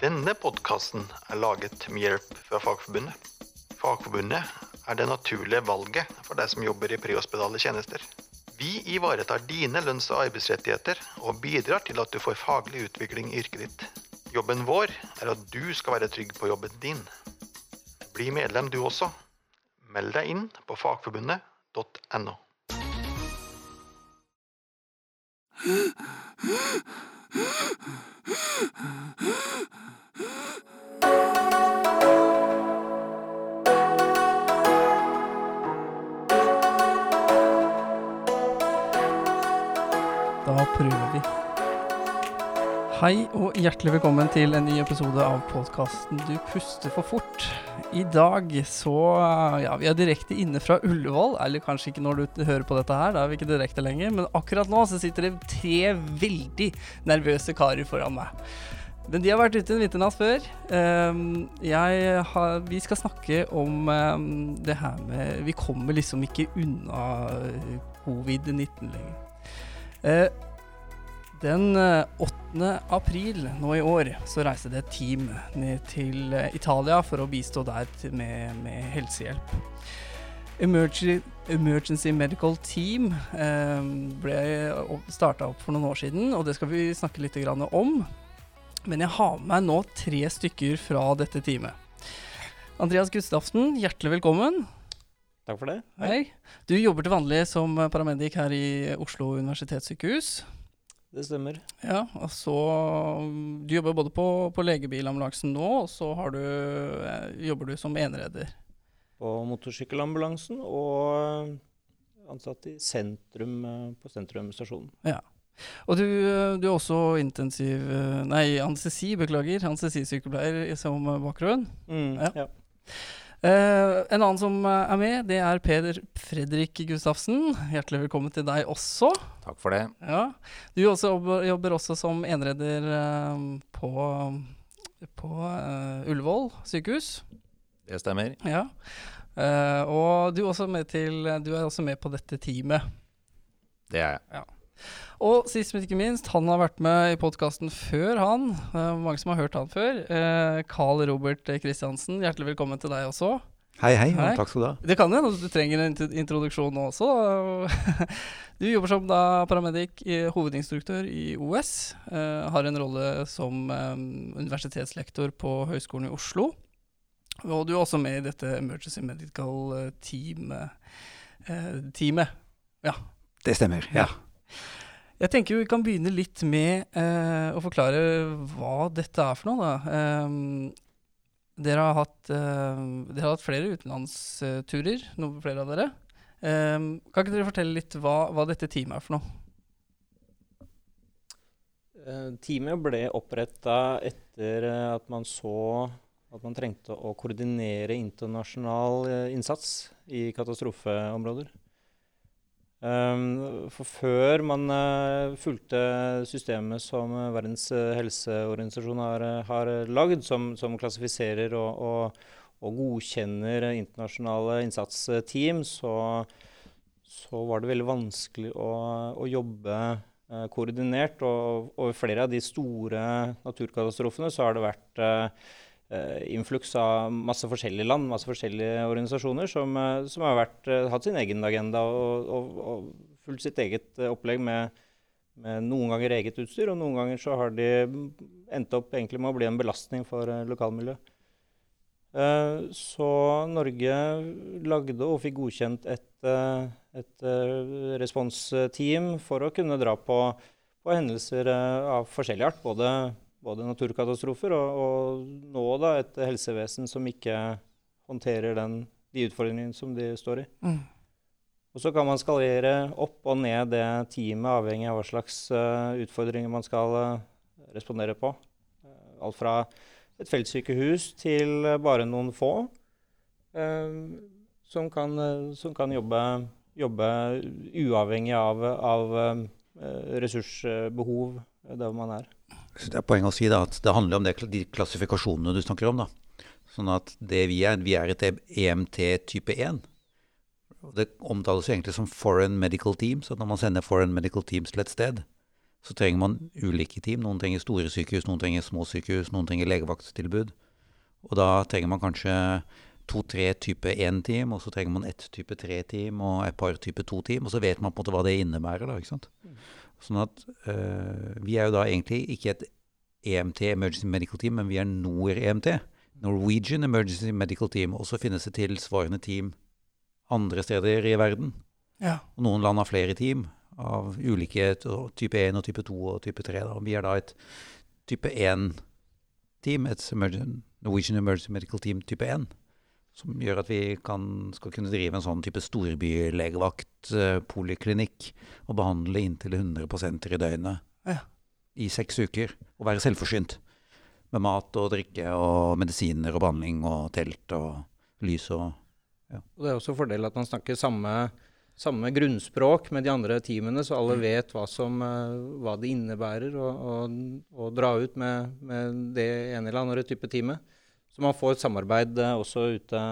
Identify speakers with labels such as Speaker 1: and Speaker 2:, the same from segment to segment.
Speaker 1: Denne podkasten er laget med hjelp fra Fagforbundet. Fagforbundet er det naturlige valget for deg som jobber i prehospitale tjenester. Vi ivaretar dine lønns- og arbeidsrettigheter og bidrar til at du får faglig utvikling i yrket ditt. Jobben vår er at du skal være trygg på jobben din. Bli medlem du også. Meld deg inn på fagforbundet.no.
Speaker 2: Da prøver vi. Hei og hjertelig velkommen til en ny episode av podkasten Du puster for fort. I dag så Ja, vi er direkte inne fra Ullevål. Eller kanskje ikke når du hører på dette her, da er vi ikke direkte lenger. Men akkurat nå så sitter det tre veldig nervøse karer foran meg. Men de har vært ute en vinternatt før. Jeg har, vi skal snakke om um, det her med Vi kommer liksom ikke unna covid-19 lenger. Den 8. april nå i år så reiste det et team ned til Italia for å bistå der med, med helsehjelp. Emergency, Emergency Medical Team eh, ble starta opp for noen år siden, og det skal vi snakke litt om. Men jeg har med meg nå tre stykker fra dette teamet. Andreas Gustafsen, hjertelig velkommen.
Speaker 3: Takk for det.
Speaker 2: Hei. Du jobber til vanlig som paramedic her i Oslo universitetssykehus.
Speaker 3: Det stemmer.
Speaker 2: Ja, og så Du jobber både på, på legebilambulansen nå, og så du, eh, jobber du som enereder.
Speaker 3: På motorsykkelambulansen og ansatt i sentrum på Sentrum stasjon.
Speaker 2: Ja. Og du, du, er også intensiv Nei, anestesi, beklager. Anestesisykepleier som bakgrunn.
Speaker 3: Mm, ja. ja.
Speaker 2: Uh, en annen som er med, det er Peder Fredrik Gustavsen. Hjertelig velkommen til deg også.
Speaker 4: Takk for det.
Speaker 2: Ja. Du også jobber, jobber, også som enreder uh, på, på uh, Ullevål sykehus.
Speaker 4: Det stemmer.
Speaker 2: Ja. og du også med til, du er også med på dette teamet.
Speaker 4: Det er jeg.
Speaker 2: Ja. Og sist, men ikke minst, han har vært med i podkasten før, han. Mange som har hørt han før. Uh, Carl Robert Kristiansen, hjertelig velkommen til deg også.
Speaker 5: Hei, hei, hei. takk skal du ha.
Speaker 2: Det kan hende du trenger en introduksjon nå også. du jobber som da paramedic, hovedinstruktør i OS. Uh, har en rolle som um, universitetslektor på Høgskolen i Oslo. Og du er også med i dette Emergency Medical Team, teamet. Ja.
Speaker 5: Det stemmer, ja.
Speaker 2: Jeg tenker vi kan begynne litt med eh, å forklare hva dette er for noe. Eh, dere, har hatt, eh, dere har hatt flere utenlandsturer, noen flere av dere. Um, kan ikke dere fortelle litt hva, hva, dette teamet er for noe?
Speaker 3: Uh, teamet ble oppretta etter at man så at man trengte å koordinere internasjonal innsats i katastrofeområder. Um, for før man uh, fulgte systemet som uh, Verdens uh, helseorganisasjon har, har lagd, som, som, klassifiserer og, og, og, godkjenner internasjonale innsatsteam, så, så, var det veldig vanskelig å, å jobbe koordinert. Og over flere av de store naturkatastrofene så har det vært influks av masse forskjellige land, masse forskjellige organisasjoner som, uh, som har vært, uh, hatt sin egen agenda og, og, og fulgt sitt eget opplegg med, med, noen ganger eget utstyr, og noen ganger så har de endt opp egentlig med å bli en belastning for lokalmiljøet. så Norge lagde og fikk godkjent et, et responsteam for å kunne dra på, på hendelser av forskjellig art. både både naturkatastrofer og, og, nå da et helsevesen som ikke håndterer den, de utfordringene som de står i. Mm. Og så kan man skalere opp og ned det teamet avhengig av hva slags uh, utfordringer man skal uh, respondere på. Uh, alt fra et feltsykehus til bare noen få som kan, som, kan, jobbe, jobbe uavhengig av, av ressursbehov der man er
Speaker 5: det er poenget å si da, at det handler om det, de klassifikasjonene du snakker om. da. Sånn at det vi er, vi er et EMT type 1. Det omtales egentlig som foreign medical teams. Så når man sender foreign medical teams til et sted, så trenger man ulike team. Noen trenger store sykehus, noen trenger små sykehus, noen trenger legevakttilbud. Og da trenger man kanskje to-tre type 1-team, og så trenger man ett type 3-team og et par type 2-team. Og så vet man på en måte hva det innebærer. da, ikke sant? Sånn at øh, vi er jo da egentlig ikke et EMT, Emergency Medical Team, men vi er NOR-EMT. Norwegian Emergency Medical Team. Og så finnes det tilsvarende team andre steder i verden.
Speaker 2: Ja.
Speaker 5: Og noen land har flere team av ulike type 1 og type 2 og type 3. Da. Vi er da et type 1-team, et Norwegian Emergency Medical Team type 1. Som gjør at vi kan, skal kunne drive en sånn type storbylegevakt, eh, poliklinikk, og behandle inntil 100 pasienter i døgnet
Speaker 2: Ja.
Speaker 5: i seks uker. Og være selvforsynt med mat og drikke og medisiner og behandling og telt og lys og
Speaker 3: Og det er også en fordel at man snakker samme, samme grunnspråk med de andre teamene, så alle vet hva, som, eh, hva det innebærer å dra ut med, med det ene eller andre type teamet. Så man får et samarbeid eh, også ute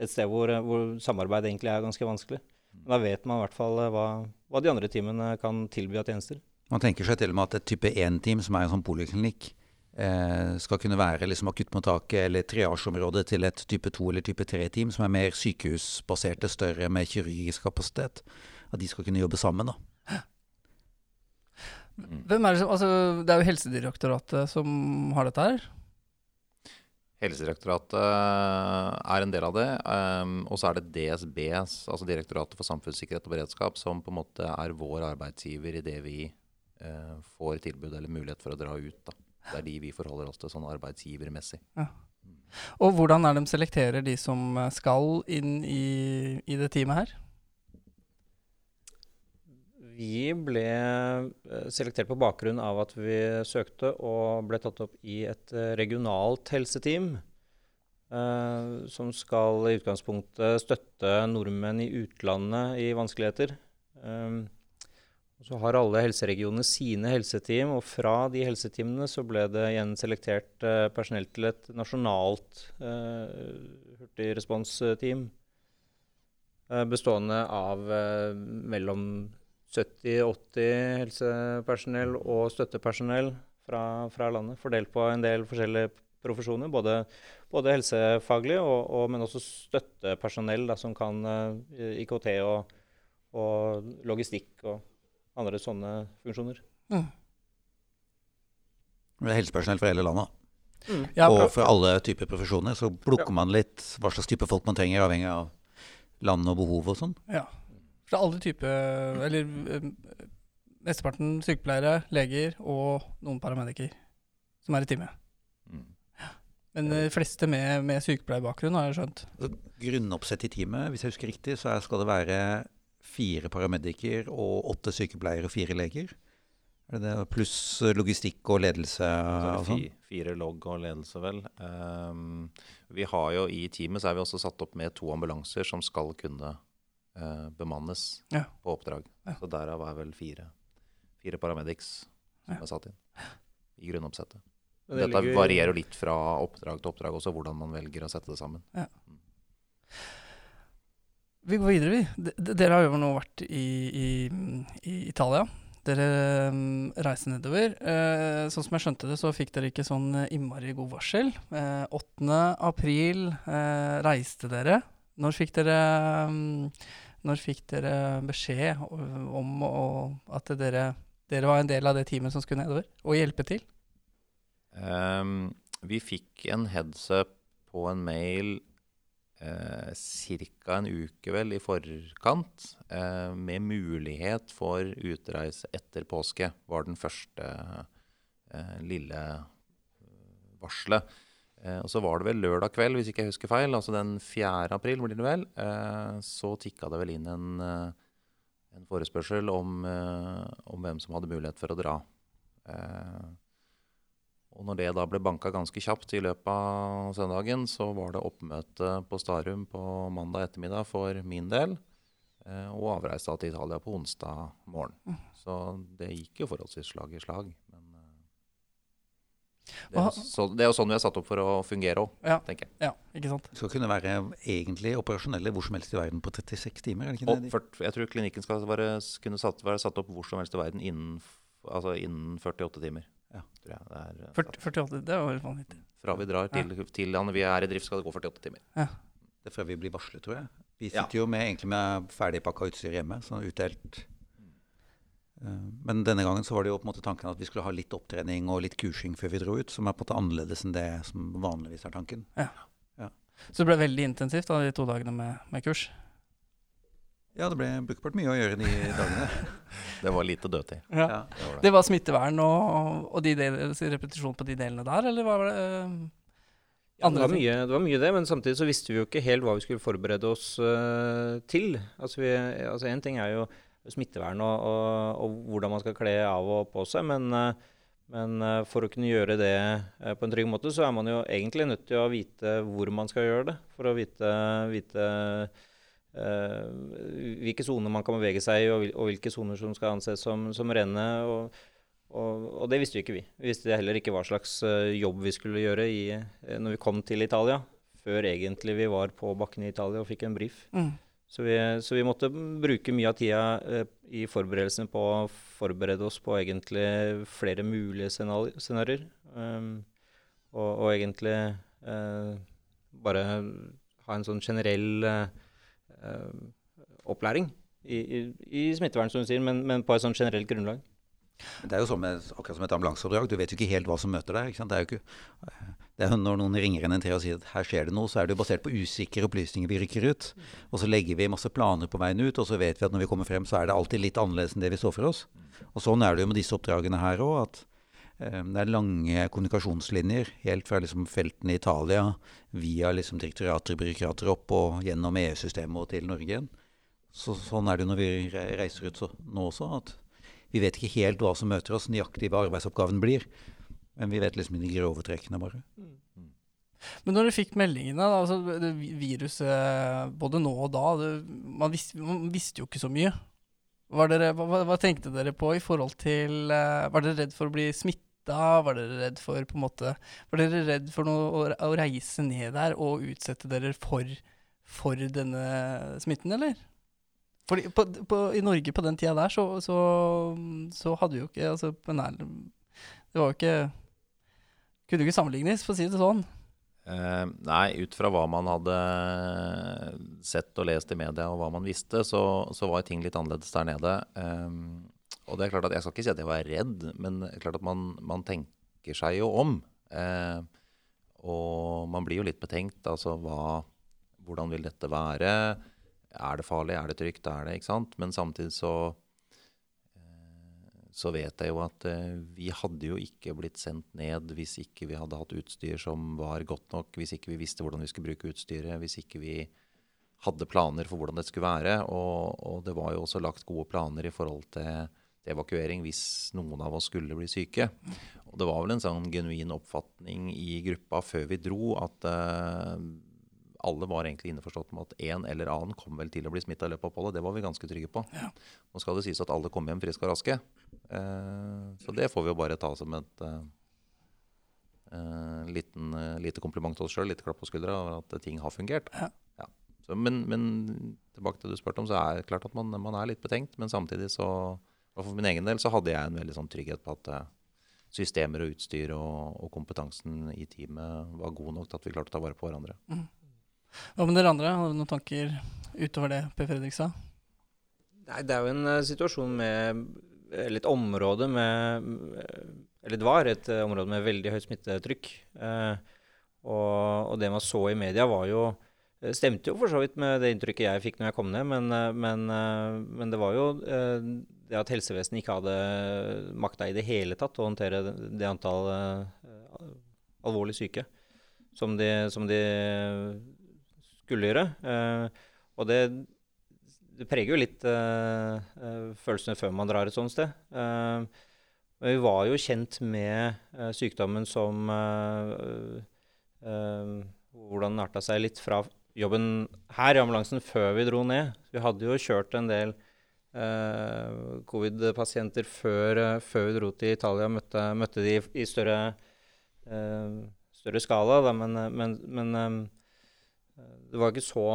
Speaker 3: et sted hvor, hvor samarbeid egentlig er ganske vanskelig. Da vet man i hvert fall eh, hva, hva de andre teamene kan tilby av tjenester.
Speaker 5: Man tenker seg til og med at et type 1-team, som er en sånn poliklinikk, eh, skal kunne være liksom akuttmottaket eller triasjeområdet til et type 2 eller type 3-team, som er mer sykehusbaserte, større, med kirurgisk kapasitet. At de skal kunne jobbe sammen. da.
Speaker 2: Hvem er det som Altså, det er jo Helsedirektoratet som har dette her.
Speaker 4: Helsedirektoratet eh, er en del av det. ehm, og så er det DSB, altså Direktoratet for samfunnssikkerhet og beredskap, som på en måte er vår arbeidsgiver i det vi eh, får tilbud eller mulighet for å dra ut. Da. Det er de vi forholder oss til sånn arbeidsgivermessig.
Speaker 2: Og hvordan er de selekterer de som skal inn i, i det teamet her?
Speaker 3: Vi ble eh, selektert på bakgrunn av at vi søkte og ble tatt opp i et eh, regionalt helseteam. Uh, som skal i utgangspunktet støtte nordmenn i utlandet i vanskeligheter. Um, så har alle helseregionene sine helseteam, og fra de helseteamene så ble det igjen selektert uh, personell til et nasjonalt uh, hurtigresponsteam. bestående av mellom 70-80 helsepersonell og støttepersonell fra, fra landet, fordelt på en del forskjellige profesjoner. Både, både helsefaglig, og, og, men også støttepersonell da, som kan eh, IKT og, og logistikk og andre sånne funksjoner.
Speaker 2: Mm.
Speaker 5: Det er helsepersonell fra hele landet.
Speaker 2: Ja,
Speaker 5: og for alle typer profesjoner så plukker man litt hva slags type folk man trenger, avhengig av land og behov og sånn.
Speaker 2: Ja. Er alle typer Eller eh, mesteparten sykepleiere, leger og noen paramediker som er i teamet.
Speaker 4: Mm.
Speaker 2: Men de fleste med, med sykepleierbakgrunn, har jeg skjønt.
Speaker 5: Grunnoppsett i teamet, hvis jeg husker riktig, så er, skal det være fire paramediker og åtte sykepleiere og fire leger. Er det det? Pluss logistikk og ledelse og
Speaker 4: er
Speaker 5: sånn.
Speaker 4: fire logg og ledelse, vel. Um, vi har jo I teamet så er vi også satt opp med to ambulanser som skal kunne eh, bemannes
Speaker 2: Ja.
Speaker 4: på oppdrag.
Speaker 2: Ja.
Speaker 4: Så derav er vel fire, fire paramedics som
Speaker 2: Ja.
Speaker 4: er satt inn i grunnoppsettet.
Speaker 3: Det
Speaker 4: Dette
Speaker 3: ligger-
Speaker 4: varierer jo litt fra oppdrag til oppdrag også, hvordan man velger å sette det sammen.
Speaker 2: Vi går videre, vi. D dere har jo nå vært i, i, i Italia. Dere um, reiser nedover. Eh, sånn som jeg skjønte det, så fikk dere ikke sånn innmari god varsel. Eh, 8. april eh, reiste dere. Når fikk dere mm, Når fikk dere beskjed om at dere, dere var en del av det teamet som skulle nedover, og hjelpe til?
Speaker 4: Um, vi fikk en headsup på en mail eh, ca. en uke vel i forkant, eh, med mulighet for utreise etter påske, var den første eh, lille eh, varselet. Eh, og så var det vel lørdag kveld, hvis ikke jeg husker feil, altså den 4. april blir det vel, eh, så tikka det vel inn en, eh, en forespørsel om, eh, om hvem som hadde mulighet for å dra. Eh, og når det da ble banka ganske kjapt i løpet av søndagen, så var det oppmøte på Starum på mandag ettermiddag for min del. Og avreiste til Italia på onsdag morgen. Så det gikk jo forholdsvis slag i slag. Eh, det, er, jo så, det er jo sånn vi er satt opp for å fungere òg,
Speaker 2: Ja,
Speaker 4: tenker jeg.
Speaker 2: ja ikke sant?
Speaker 5: Skal kunne være egentlig operasjonelle hvor som helst i verden på 36 timer, er det ikke
Speaker 4: Og
Speaker 5: det?
Speaker 4: for, jeg tror klinikken skal være, kunne satt, være satt opp hvor som helst i verden innen altså innen 48 timer.
Speaker 5: Ja.
Speaker 4: Tror jeg det er, eh,
Speaker 2: 40, 48, det var vanvittig.
Speaker 4: Fra vi drar til, til han, vi er i drift, skal det gå 48 timer.
Speaker 5: Det er fra vi blir varslet, tror jeg. Vi
Speaker 4: Ja.
Speaker 5: sitter jo med, egentlig med ferdigpakka utstyr hjemme, sånn utdelt. Eh, Men denne gangen så var det jo på en måte tanken at vi skulle ha litt opptrening og litt kursing før vi dro ut, som er på en måte annerledes enn det som vanligvis er tanken.
Speaker 2: Så det ble veldig intensivt da, de to dagene med, med kurs.
Speaker 5: Ja, det ble brukbart mye å gjøre de dagene.
Speaker 4: Det var lite dødtid.
Speaker 2: Ja.
Speaker 5: Ja.
Speaker 4: Det var det.
Speaker 2: Det var smittevern og, og de del, repetisjon på de delene der, eller var det eh,
Speaker 3: Ja, det, var mye, det var mye det, men samtidig så visste vi jo ikke helt hva vi skulle forberede oss uh, til. Altså vi, altså En ting er jo smittevern og, og, og hvordan man skal kle av og på seg, men, eh, men eh, for å kunne gjøre det eh, på en trygg måte, så er man jo egentlig nødt til å vite hvor man skal gjøre det. For å vite, vite uh, hvilke soner man kan bevege seg i, og, og hvilke soner som skal anses som, som rene. Og, og, og det visste jo ikke vi. Vi visste heller ikke hva slags jobb vi skulle gjøre i, når vi kom til Italia, før egentlig vi var på bakken i Italia og fikk en brief.
Speaker 2: Mm.
Speaker 3: Så vi, så vi måtte bruke mye av tida eh, i forberedelsene på å forberede oss på egentlig flere mulige scenari- scenarioer. Um, og, og egentlig eh, bare ha en sånn generell eh, opplæring i, i, i smittevern, som du sier, men, men på et sånn generelt grunnlag.
Speaker 5: Det er jo med, akkurat som et ambulanseoppdrag. Du vet jo ikke helt hva som møter deg. Det er jo ikke, det er når noen ringer en tre og sier at her skjer det noe, så er det jo basert på usikre opplysninger vi rykker ut. Og så legger vi masse planer på veien ut, og så vet vi at når vi kommer frem, så er det alltid litt annerledes enn det vi så for oss. Og sånn er det jo med disse oppdragene her òg, at eh, det er lange kommunikasjonslinjer helt fra liksom feltene i Italia via liksom direktorater og byråkrater opp og gjennom EU-systemet og til Norge igjen. Så, sånn er det når vi reiser ut så, nå også. at vi vet ikke helt hva som møter oss, nøyaktig hva arbeidsoppgaven blir. Men vi vet liksom de grove trekkene, bare.
Speaker 2: Men når du fikk meldingene, altså viruset både nå og da det, man, visste, man visste jo ikke så mye. Dere, hva, hva- tenkte dere på i forhold til eh, Var dere redd for å bli smitta? Var dere redd for på en måte Var dere redd for noe, å, reise ned der og utsette dere for, for denne smitten, eller? Fordi på, på, I Norge på den tida der så, så, så hadde vi jo ikke altså, Det var jo ikke Kunne ikke sammenlignes, for å si det sånn.
Speaker 4: Eh, nei, ut fra hva man hadde sett og lest i media, og hva man visste, så, så var ting litt annerledes der nede. Eh, og det er klart at Jeg skal ikke si at jeg var redd, men det er klart at man, man tenker seg jo om. Eh, og man blir jo litt betenkt. Altså hva Hvordan vil dette være? Er det farlig? Er det trygt? Er det, ikke sant? Men samtidig så så vet jeg jo at eh, vi hadde jo ikke blitt sendt ned hvis ikke vi hadde hatt utstyr som var godt nok, hvis ikke vi visste hvordan vi skulle bruke utstyret, hvis ikke vi hadde planer for hvordan det skulle være. Og, og det var jo også lagt gode planer i forhold til, evakuering hvis noen av oss skulle bli syke. Og det var vel en sånn genuin oppfatning i gruppa før vi dro at eh, alle var egentlig innforstått med at en eller annen kom vel til å bli smitta i løpet av oppholdet. Det var vi ganske trygge på. Nå skal det sies at alle kom hjem friske og raske. Eh, så det får vi jo bare ta som et eh, eh, liten, lite kompliment til oss sjøl, litt klapp på skuldra over at ting har fungert.
Speaker 2: Ja.
Speaker 4: Ja. Så, men, men tilbake til det du spurte om, så er det klart at man, man er litt betenkt. Men samtidig så, for min egen del, så hadde jeg en veldig sånn trygghet på at systemer og utstyr og, og kompetansen i teamet var god nok til at vi klarte å ta vare på hverandre.
Speaker 2: Hva med dere andre? Har dere noen tanker utover det Per Fredrik sa?
Speaker 3: Nei, det er jo en uh, situasjon med Eller et område med eh, Eller det var et eh, område med veldig høyt smittetrykk. Eh, og, og det man så i media, var jo Stemte jo for så vidt med det inntrykket jeg fikk når jeg kom ned, men, men, men det var jo det at helsevesenet ikke hadde makta i det hele tatt å håndtere det, antall alvorlig syke som de, som de gjøre. Eh, og det, det preger jo litt eh, eh, følelsene før man drar et sånt sted. Eh, vi var jo kjent med sykdommen som Hvordan den arta seg litt fra jobben her i ambulansen før vi dro ned. Vi hadde jo kjørt en del eh, covid-pasienter før, før vi dro til Italia. Møtte, møtte de i, større, eh, større skala, da, men, men, men eh, det var ikke så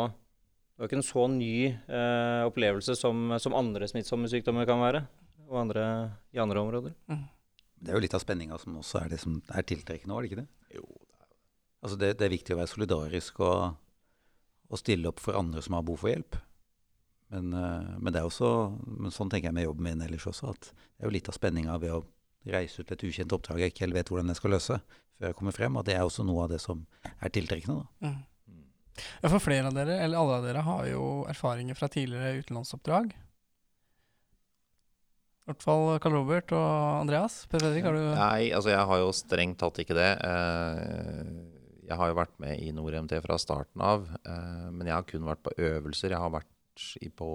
Speaker 3: det var ikke en så ny eh, opplevelse som, som andre smittsomme sykdommer kan være. og andre, i andre områder.
Speaker 5: Det er jo litt av spenninga som også er det som er tiltrekkende, er det ikke det?
Speaker 4: Jo,
Speaker 5: Altså det, det er viktig å være solidarisk og, og stille opp for andre som har behov for hjelp. Men, eh, men det er også, men sånn tenker jeg med jobben min ellers også, at det er jo litt av spenninga ved å reise ut til et ukjent oppdrag jeg ikke helt vet hvordan jeg skal løse, før jeg kommer frem. Og det er også noe av det som er tiltrekkende. da.
Speaker 2: Mm. Ja, for flere av dere, eller alle av dere, har jo erfaringer fra tidligere utenlandsoppdrag. I hvert fall Karl Robert og Andreas. Per Fredrik, har du
Speaker 4: Nei, altså jeg har jo strengt tatt ikke det. Eh, Jeg har jo vært med i NorMT fra starten av, eh, men jeg har kun vært på øvelser. Jeg har vært i, på,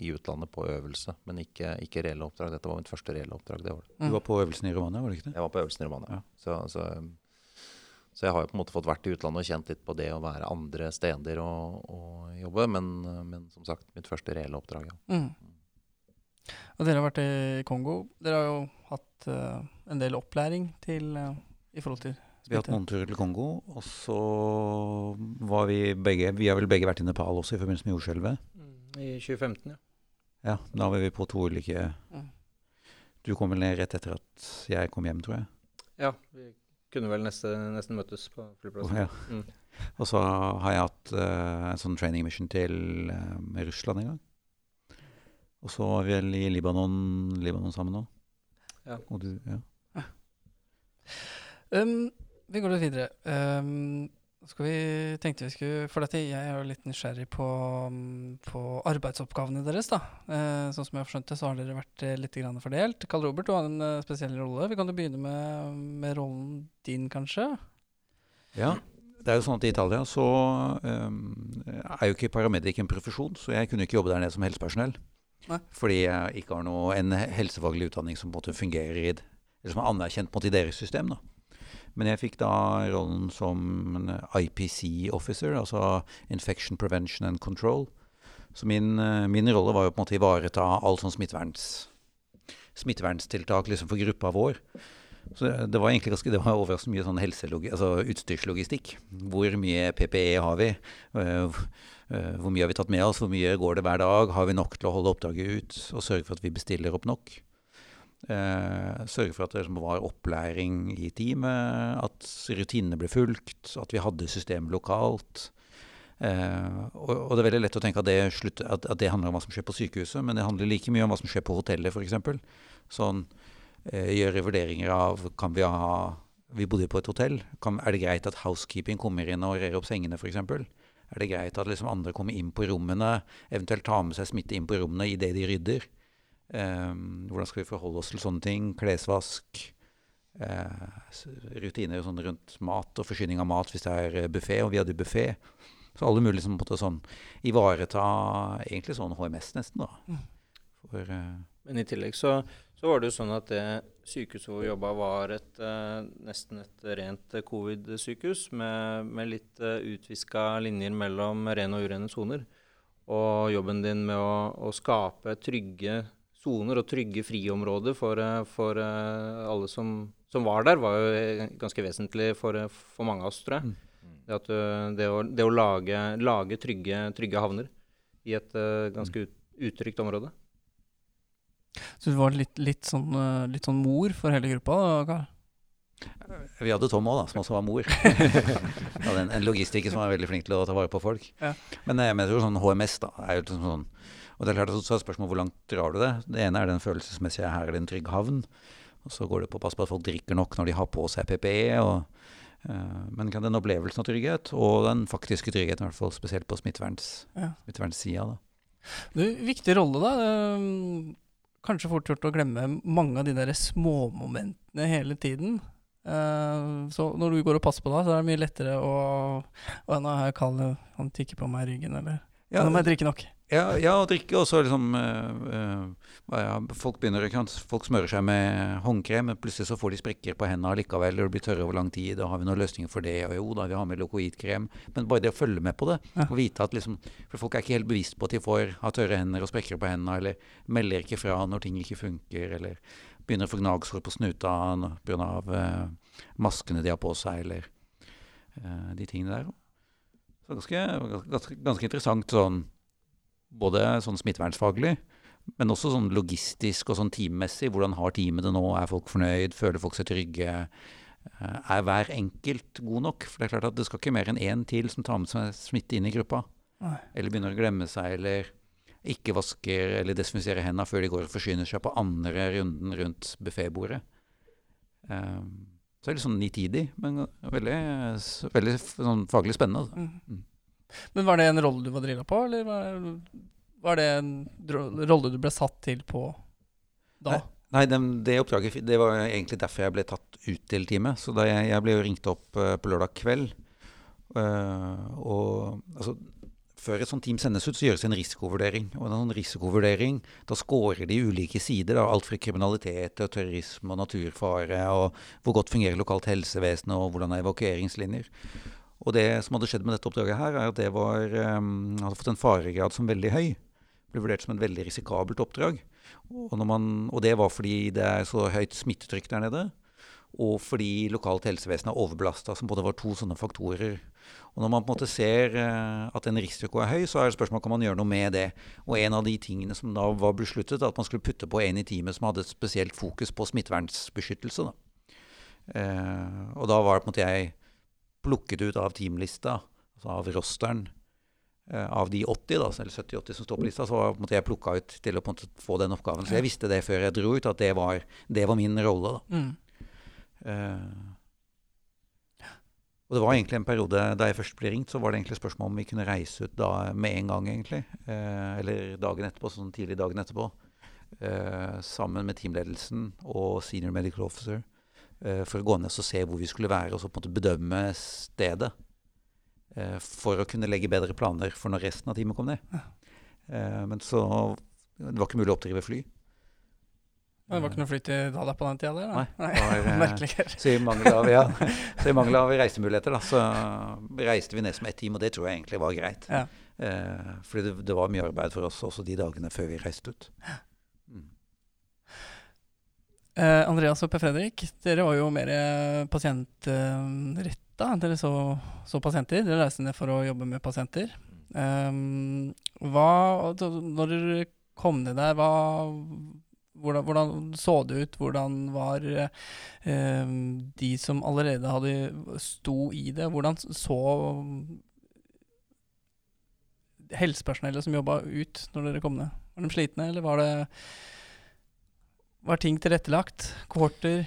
Speaker 4: i utlandet på øvelse, men ikke, ikke reelle oppdrag. Dette var mitt første reelle oppdrag. det var det.
Speaker 5: Du var på øvelsen i Romania, var det ikke det?
Speaker 4: Jeg var på øvelsen i Romania.
Speaker 5: Ja.
Speaker 4: Så, så, så jeg har jo på en måte fått vært i utlandet og kjent litt på det å være andre steder og, og jobbe, men, men som sagt, mitt første reelle oppdrag, ja.
Speaker 2: Mm. Og dere har vært i Kongo. Dere har jo hatt uh, en del opplæring til uh, i forhold til
Speaker 5: Vi har hatt noen turer til Kongo, og så var vi begge Vi har vel begge vært i Nepal også i forbindelse med jordskjelvet.
Speaker 3: I 2015, ja.
Speaker 5: Ja, da var vi på to ulike
Speaker 2: Mm.
Speaker 5: Du kom vel ned rett etter at jeg kom hjem, tror jeg.
Speaker 3: Ja, vi kunne vel neste, nesten møtes på flyplassen.
Speaker 5: ja.
Speaker 3: Mm.
Speaker 5: og så har jeg hatt uh, en sånn training mission til eh, Russland en gang. Og så var vi vel i Libanon, Libanon sammen nå.
Speaker 3: Ja.
Speaker 5: Og du, ja.
Speaker 2: Um, vi går litt videre. Um, vi, tenkte vi skulle For dette, jeg er jo litt nysgjerrig på, på arbeidsoppgavene deres. da. Eh, sånn som jeg har skjønt det, så har dere vært eh, litt grann fordelt. Karl Robert, du har en eh, spesiell rolle. Vi kan jo begynne med, med rollen din, kanskje.
Speaker 5: ja. Det er jo sånn at I Italia så um, er jo ikke paramedic en profesjon, så jeg kunne ikke jobbe der nede som helsepersonell.
Speaker 2: Nei.
Speaker 5: Fordi jeg ikke har noe, en helsefaglig utdanning som på en måte fungerer i eller som er anerkjent på en måte i deres system. da. Men jeg fikk da rollen som IPC-officer, altså Infection Prevention and Control. Så min, eh, min rolle var jo på en måte ivareta all sånn smitteverns, smittevernstiltak liksom for gruppa vår. Så det- var egentlig ganske, det var overraskende mye sånn altså utstyrslogistikk. Hvor mye PPE har vi? Eh, eh, hvor mye har vi tatt med oss? Hvor mye går det hver dag? Har vi nok til å holde oppdraget ut? Og sørge for at vi bestiller opp nok. Eh, sørge for at det liksom var opplæring i teamet, at rutinene ble fulgt, at vi hadde system lokalt. Eh, og, og det er veldig lett å tenke at det, slutt, at, at det handler om hva som skjer på sykehuset, men det handler like mye om hva som skjer på hotellet, f.eks. Sånn eh, gjøre vurderinger av Kan vi ha Vi bodde på et hotell. Kan, er det greit at housekeeping kommer inn og rer opp sengene, f.eks.? Er det greit at liksom andre kommer inn på rommene, eventuelt tar med seg smitte inn på rommene idet de rydder? Eh, hvordan skal vi forholde oss til sånne ting? Klesvask. Eh, rutiner sånn rundt mat og forsyning av mat hvis det er buffé, og vi hadde buffé. Så alle mulige som måtte sånn ivareta egentlig sånn HMS nesten, da.
Speaker 2: Mm.
Speaker 5: For eh,
Speaker 3: Men i tillegg så, så var det jo sånn at det sykehuset hvor vi jobba, var et, eh, nesten et rent eh, covid-sykehus med, med litt uh, utviska linjer mellom rene og urene soner. Og jobben din med å, å skape trygge soner og trygge friområder for, eh, for eh, alle som, som var der, var jo eh, ganske vesentlig for, for mange av oss, tror jeg.
Speaker 5: Mm.
Speaker 3: Det, at, det å, det å lage, lage trygge, trygge havner i et ganske ut, utrygt område.
Speaker 2: Så du var litt, litt, sånn, litt sånn mor for hele gruppa? da, Karl?
Speaker 5: Vi hadde Tom òg, som også var mor. Vi hadde en, en logistiker som var veldig flink til å ta vare på folk.
Speaker 2: Ja.
Speaker 5: Men, men jeg tror sånn HMS da, er jo sånn, sånn Og det er klart at så er spørsmålet hvor langt drar du det. Det ene er den følelsesmessige her er det en trygg havn. Og så går det på å passe på at folk drikker nok når de har på seg PPE. Og, eh, men kan den opplevelsen av trygghet, og den faktiske tryggheten, i hvert fall spesielt på smitteverns,
Speaker 2: Ja.
Speaker 5: smittevernssida, da.
Speaker 2: Du, viktig rolle, da. Um, kanskje fort gjort å glemme mange av de der småmomentene hele tiden. Uh, så når du går og passer på da, så er det mye lettere å Å, nå er jeg Karl, han tikker på meg i ryggen, eller
Speaker 5: Ja,
Speaker 2: Nå må jeg drikke nok.
Speaker 5: Ja, ja og drikke, og så liksom uh, uh, ja, Folk begynner? Folk smører seg med håndkrem, men plutselig så får de sprekker på hendene likevel, og det blir tørre over lang tid, og har vi noen løsninger for det? Og jo da, vi har med lokoidkrem. Men bare det å følge med på det, og vite at liksom For folk er ikke helt bevisst på at de får ha tørre hender og sprekker på hendene, eller melder ikke fra når ting ikke funker, eller begynner å få gnagsår på snuta pga. Uh, maskene de har på seg, eller uh, de tingene der. Så ganske, ganske, ganske interessant sånn både sånn smittevernsfaglig, Men også sånn logistisk og sånn teammessig. Hvordan har teamet det nå? Er folk fornøyd? Føler folk seg trygge? Eh, er hver enkelt god nok? For det er klart at det skal ikke mer enn én til som tar med seg smitte inn i gruppa.
Speaker 2: Nei.
Speaker 5: Eller begynner å glemme seg, eller ikke vasker eller desinfiserer hendene før de går og forsyner seg på andre runden rundt buffetbordet. Um, så det er litt sånn nitidig, men veldig, veldig sånn faglig spennende. altså.
Speaker 2: Mm. Men var det en rolle du var drilla på, eller var, var det en rolle du ble satt til på da?
Speaker 5: Nei, nei det oppdraget det var egentlig derfor jeg ble tatt ut til teamet. Så jeg, jeg ble jo ringt opp uh, på lørdag kveld. Uh, og altså, før et sånt team sendes ut, så gjøres en risikovurdering. Og en sånn risikovurdering, da scorer de ulike sider. Da, alt fra kriminalitet og terrorisme og naturfare, og hvor godt fungerer lokalt helsevesen, og hvordan er evakueringslinjer. Og det som hadde skjedd med dette oppdraget her, er at det var, um, hadde fått en faregrad som veldig høy. Ble vurdert som et veldig risikabelt oppdrag. Og, man, og det var fordi det er så høyt smittetrykk der nede. Og fordi lokalt helsevesen er overbelasta, som både var to sånne faktorer. Og når man på en måte ser eh, at en risiko er høy, så er det spørsmål kan man gjøre noe med det. Og en av de tingene som da var besluttet, at man skulle putte på en i teamet som hadde et spesielt fokus på smittevernsbeskyttelse. Da. Eh, og da var det på en måte jeg plukket ut av teamlista, altså av rosteren, eh, av de 80, da, eller 70-80 som står på lista, så var på jeg plukka ut til å få den oppgaven. Så jeg visste det før jeg dro ut, at det var, det var min rolle. da.
Speaker 2: Mm.
Speaker 5: Eh, og det var egentlig en periode da jeg først ble ringt, så var det egentlig spørsmål om vi kunne reise ut da med en gang, egentlig. Eh, eller dagen etterpå, sånn tidlig dagen etterpå. Eh, sammen med teamledelsen og senior medical officer. Eh, for å gå ned og se hvor vi skulle være, og så på en måte bedømme stedet. eh, for å kunne legge bedre planer for når resten av teamet kom ned. Eh, men så Det var ikke mulig å oppdrive fly.
Speaker 2: Det var ikke noe fly til Dala på den tida? Der, da?
Speaker 5: Nei, det var. Så i mangel av, ja, så i mangel av reisemuligheter, da, så reiste vi ned som ett team, og det tror jeg egentlig var greit.
Speaker 2: Ja.
Speaker 5: Eh, fordi det, det var mye arbeid for oss også de dagene før vi reiste ut. Mm.
Speaker 2: Eh, Andreas og Per Fredrik, dere var jo mer pasientretta. dere så, så pasienter. Dere reiste ned for å jobbe med pasienter. Um, hva, når dere kom ned der, hva, hvordan, hvordan så det ut? Hvordan var eh, de som allerede hadde sto i det, hvordan så helsepersonellet som jobba ut når dere kom ned? Var de slitne, eller var det var ting tilrettelagt? Kohorter?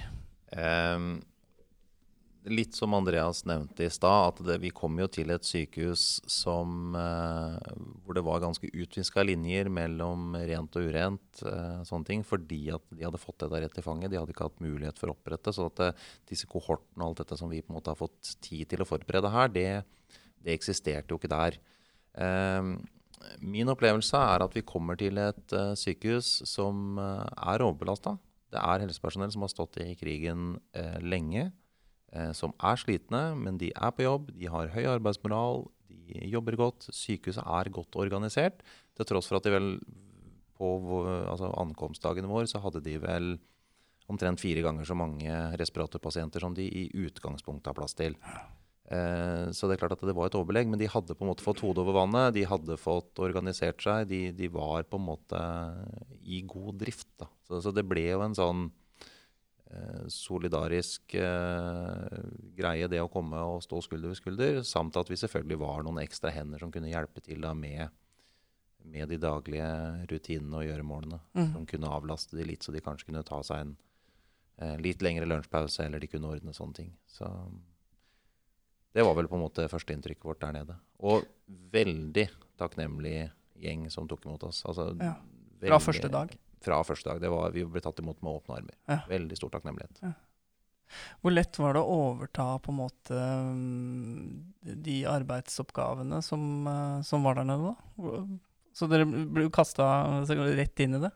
Speaker 4: Um, litt som Andreas nevnte i stad, at det, vi kom jo til et sykehus som, eh, hvor det var ganske utviska linjer mellom rent og urent, eh, sånne ting, fordi at de hadde fått dette rett i fanget. De hadde ikke hatt mulighet for å opprette. Så at det, disse kohortene og alt dette som vi på en måte har fått tid til å forberede her, det, det eksisterte jo ikke der. Ehm, min opplevelse er at vi kommer til et eh, sykehus som eh, er overbelasta. Det er helsepersonell som har stått i krigen eh, lenge, som er slitne, men de er på jobb. De har høy arbeidsmoral, de jobber godt. Sykehuset er godt organisert. Til tross for at de vel på altså ankomstdagen vår så hadde de vel omtrent fire ganger så mange respiratorpasienter som de i utgangspunktet har plass til. Eh, så det er klart at det var et overbelegg, men de hadde på en måte fått hodet over vannet. De hadde fått organisert seg. De, de var på en måte i god drift. Så, så det ble jo en sånn eh, solidarisk eh, greie, det å komme og stå skulder ved skulder. Samt at vi selvfølgelig var noen ekstra hender som kunne hjelpe til da med, med de daglige rutinene og gjøremålene.
Speaker 2: Mm.
Speaker 4: Som kunne avlaste de litt, så de kanskje kunne ta seg en eh, litt lengre lunsjpause, eller de kunne ordne sånne ting. Så det var vel på en måte førsteinntrykket vårt der nede. Og veldig takknemlig gjeng som tok imot oss. Altså,
Speaker 2: Ja. Fra første dag.
Speaker 4: Fra første dag. Det var, vi ble tatt imot med åpne armer.
Speaker 2: Ja.
Speaker 4: Veldig stor takknemlighet.
Speaker 2: Hvor lett var det å overta på en måte mm, de arbeidsoppgavene som, eh, som var der nede, da? Så dere ble kasta rett inn i det?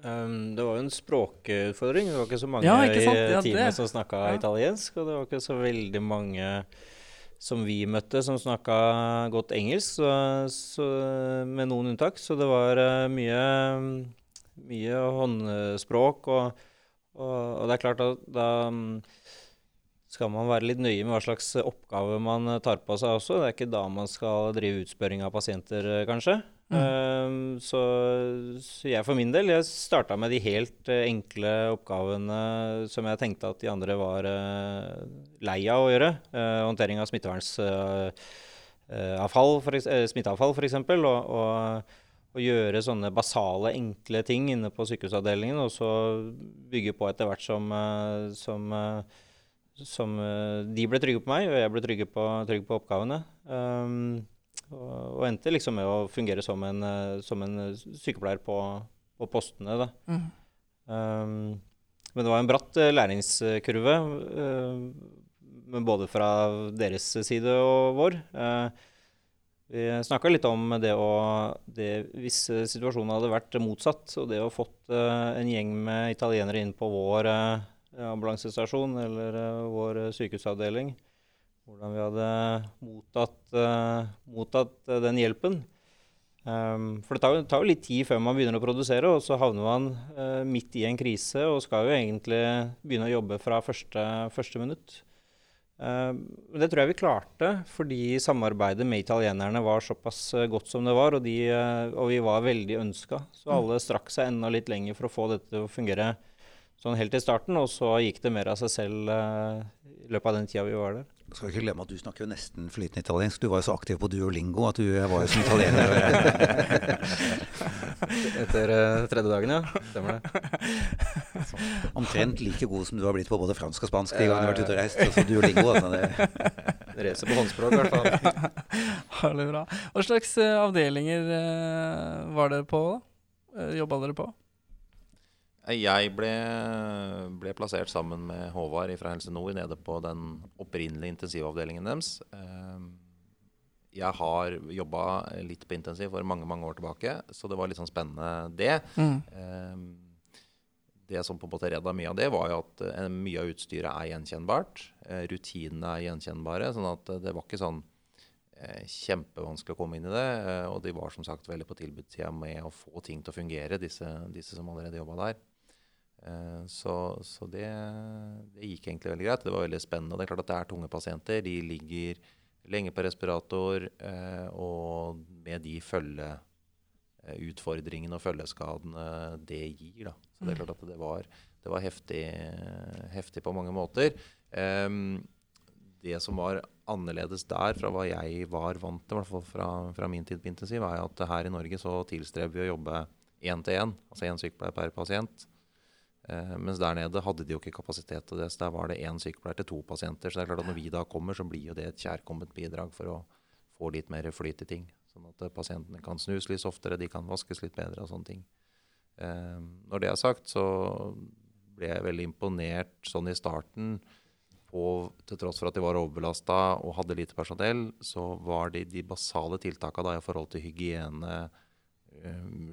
Speaker 3: Um, det var jo en språkutfordring. Det var ikke så mange
Speaker 2: Ja, ikke
Speaker 3: i teamet som snakka
Speaker 2: Ja.
Speaker 3: italiensk, og det var ikke så veldig mange som vi møtte, som snakka godt engelsk, så, så, med noen unntak. Så det var eh, mye, mye håndspråk, og, og, og det er klart at da skal man være litt nøye med hva slags oppgave man tar på seg også. Det er ikke da man skal drive utspørring av pasienter, eh, kanskje.
Speaker 2: Mm.
Speaker 3: Um, så, så, jeg for min del jeg starta med de helt uh, enkle oppgavene som jeg tenkte at de andre var uh, lei av å gjøre. Uh, håndtering av smittevernsavfall, smitteavfall f.eks. Og, og, og gjøre sånne basale, enkle ting inne på sykehusavdelingen. Og så bygge på etter hvert som, som som de ble trygge på meg, og jeg ble trygge på, trygg på oppgavene. Um, og, endte liksom med å fungere som en, uh, som en sykepleier på, på postene. Mm. Um, men det var en bratt uh, læringskurve, men både fra deres side og vår. vi snakka litt om det å det, Hvis situasjonen hadde vært motsatt, og det å fått en gjeng med italienere inn på vår ambulansestasjon eller uh, vår eh, sykehusavdeling. Hvordan vi hadde mottatt, uh, mottatt uh, den hjelpen. Um, for det tar, tar, jo litt tid før man begynner å produsere, og så havner man midt i en krise og skal jo egentlig begynne å jobbe fra første, første minutt. Um, det tror jeg vi klarte, fordi samarbeidet med italienerne var såpass godt som det var, og, de, og vi var veldig ønska. Så mm. alle strakk seg enda litt lenger for å få dette til å fungere sånn helt i starten, og så gikk det mer av seg selv uh, i løpet av den tida vi var der.
Speaker 5: Skal ikke glemme at du snakker jo nesten flytende italiensk. Du var jo så aktiv på Duolingo at du var jo som italiener.
Speaker 3: Etter uh, tredje dagen, ja. Stemmer det.
Speaker 5: Omtrent like god som du har blitt på både fransk og spansk de gangene du har vært ute og reist. Altså Duolingo, altså.
Speaker 3: Det racer på håndspråk, i hvert fall.
Speaker 2: Veldig bra. Hva slags uh, avdelinger uh, var dere på? da? Jobba dere på?
Speaker 4: Jeg ble, ble, plassert sammen med Håvard fra Helse Nord nede på den opprinnelige intensivavdelingen deres. Ehm, jeg har jobba litt på intensiv for mange mange år tilbake, så det var litt sånn spennende, det. Mm. Ehm, det som på en måte redda mye av det, var jo at eh, mye av utstyret er gjenkjennbart. Eh, rutinene er gjenkjennbare. sånn at det var ikke sånn eh, kjempevanskelig å komme inn i det. Og de var som sagt veldig på tilbudssida med å få ting til å fungere, disse, disse som allerede jobba der. Eh, så, så det, det, gikk egentlig veldig greit. Det var veldig spennende. Det er klart at det er tunge pasienter. De ligger lenge på respirator, eh, og med de følgeutfordringene og følgeskadene det gir. Da. Så det er mm. klart at det var, det var heftig, heftig, på mange måter. det som var annerledes der fra hva jeg var vant til, i hvert fall fra, fra min tid på intensiv, er at her i Norge så tilstreber vi å jobbe én til én, altså én sykepleier per pasient. Eh, mens der nede hadde de jo ikke kapasitet til det, så der var det én sykepleier til to pasienter. Så det er klart at når vi da kommer, så blir jo det et kjærkomment bidrag for å få litt mer flyt i ting. Sånn at eh, pasientene kan snus litt oftere, de kan vaskes litt bedre og sånne ting. Eh, når det er sagt, så ble jeg veldig imponert sånn i starten. På, til tross for at de var overbelasta og hadde lite personell, så var de, de basale tiltakene i forhold til hygiene,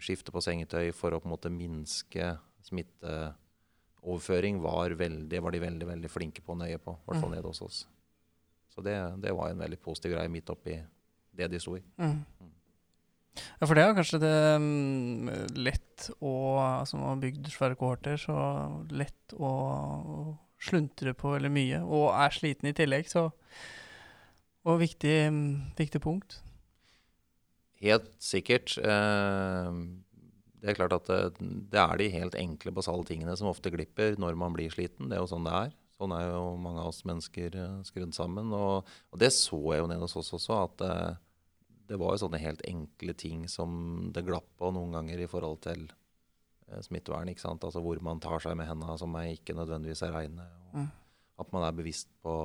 Speaker 4: skifte på sengetøy for å på en måte minske smitte overføring var, veldig, var de veldig veldig flinke på og nøye på. I hvert fall mm. nede hos oss. Så det, det, var en veldig positiv greie midt oppi det de sto i. Mm.
Speaker 2: mm. Ja, for det er kanskje det um, lett å Som har bygd svære kohorter, så lett å, sluntre på veldig mye. Og er sliten i tillegg, så Og viktig, viktig punkt.
Speaker 4: Helt sikkert. Eh, det er klart at det, det, er de helt enkle, basale tingene som ofte glipper når man blir sliten. Det er jo sånn det er. Sånn er jo mange av oss mennesker uh, skrudd sammen. Og, og, det så jeg jo nede hos oss også, at det, det var jo sånne helt enkle ting som det glapp på noen ganger i forhold til smittevern. ikke sant? Altså hvor man tar seg med hendene som jeg ikke nødvendigvis er reine. Mm. At man er bevisst på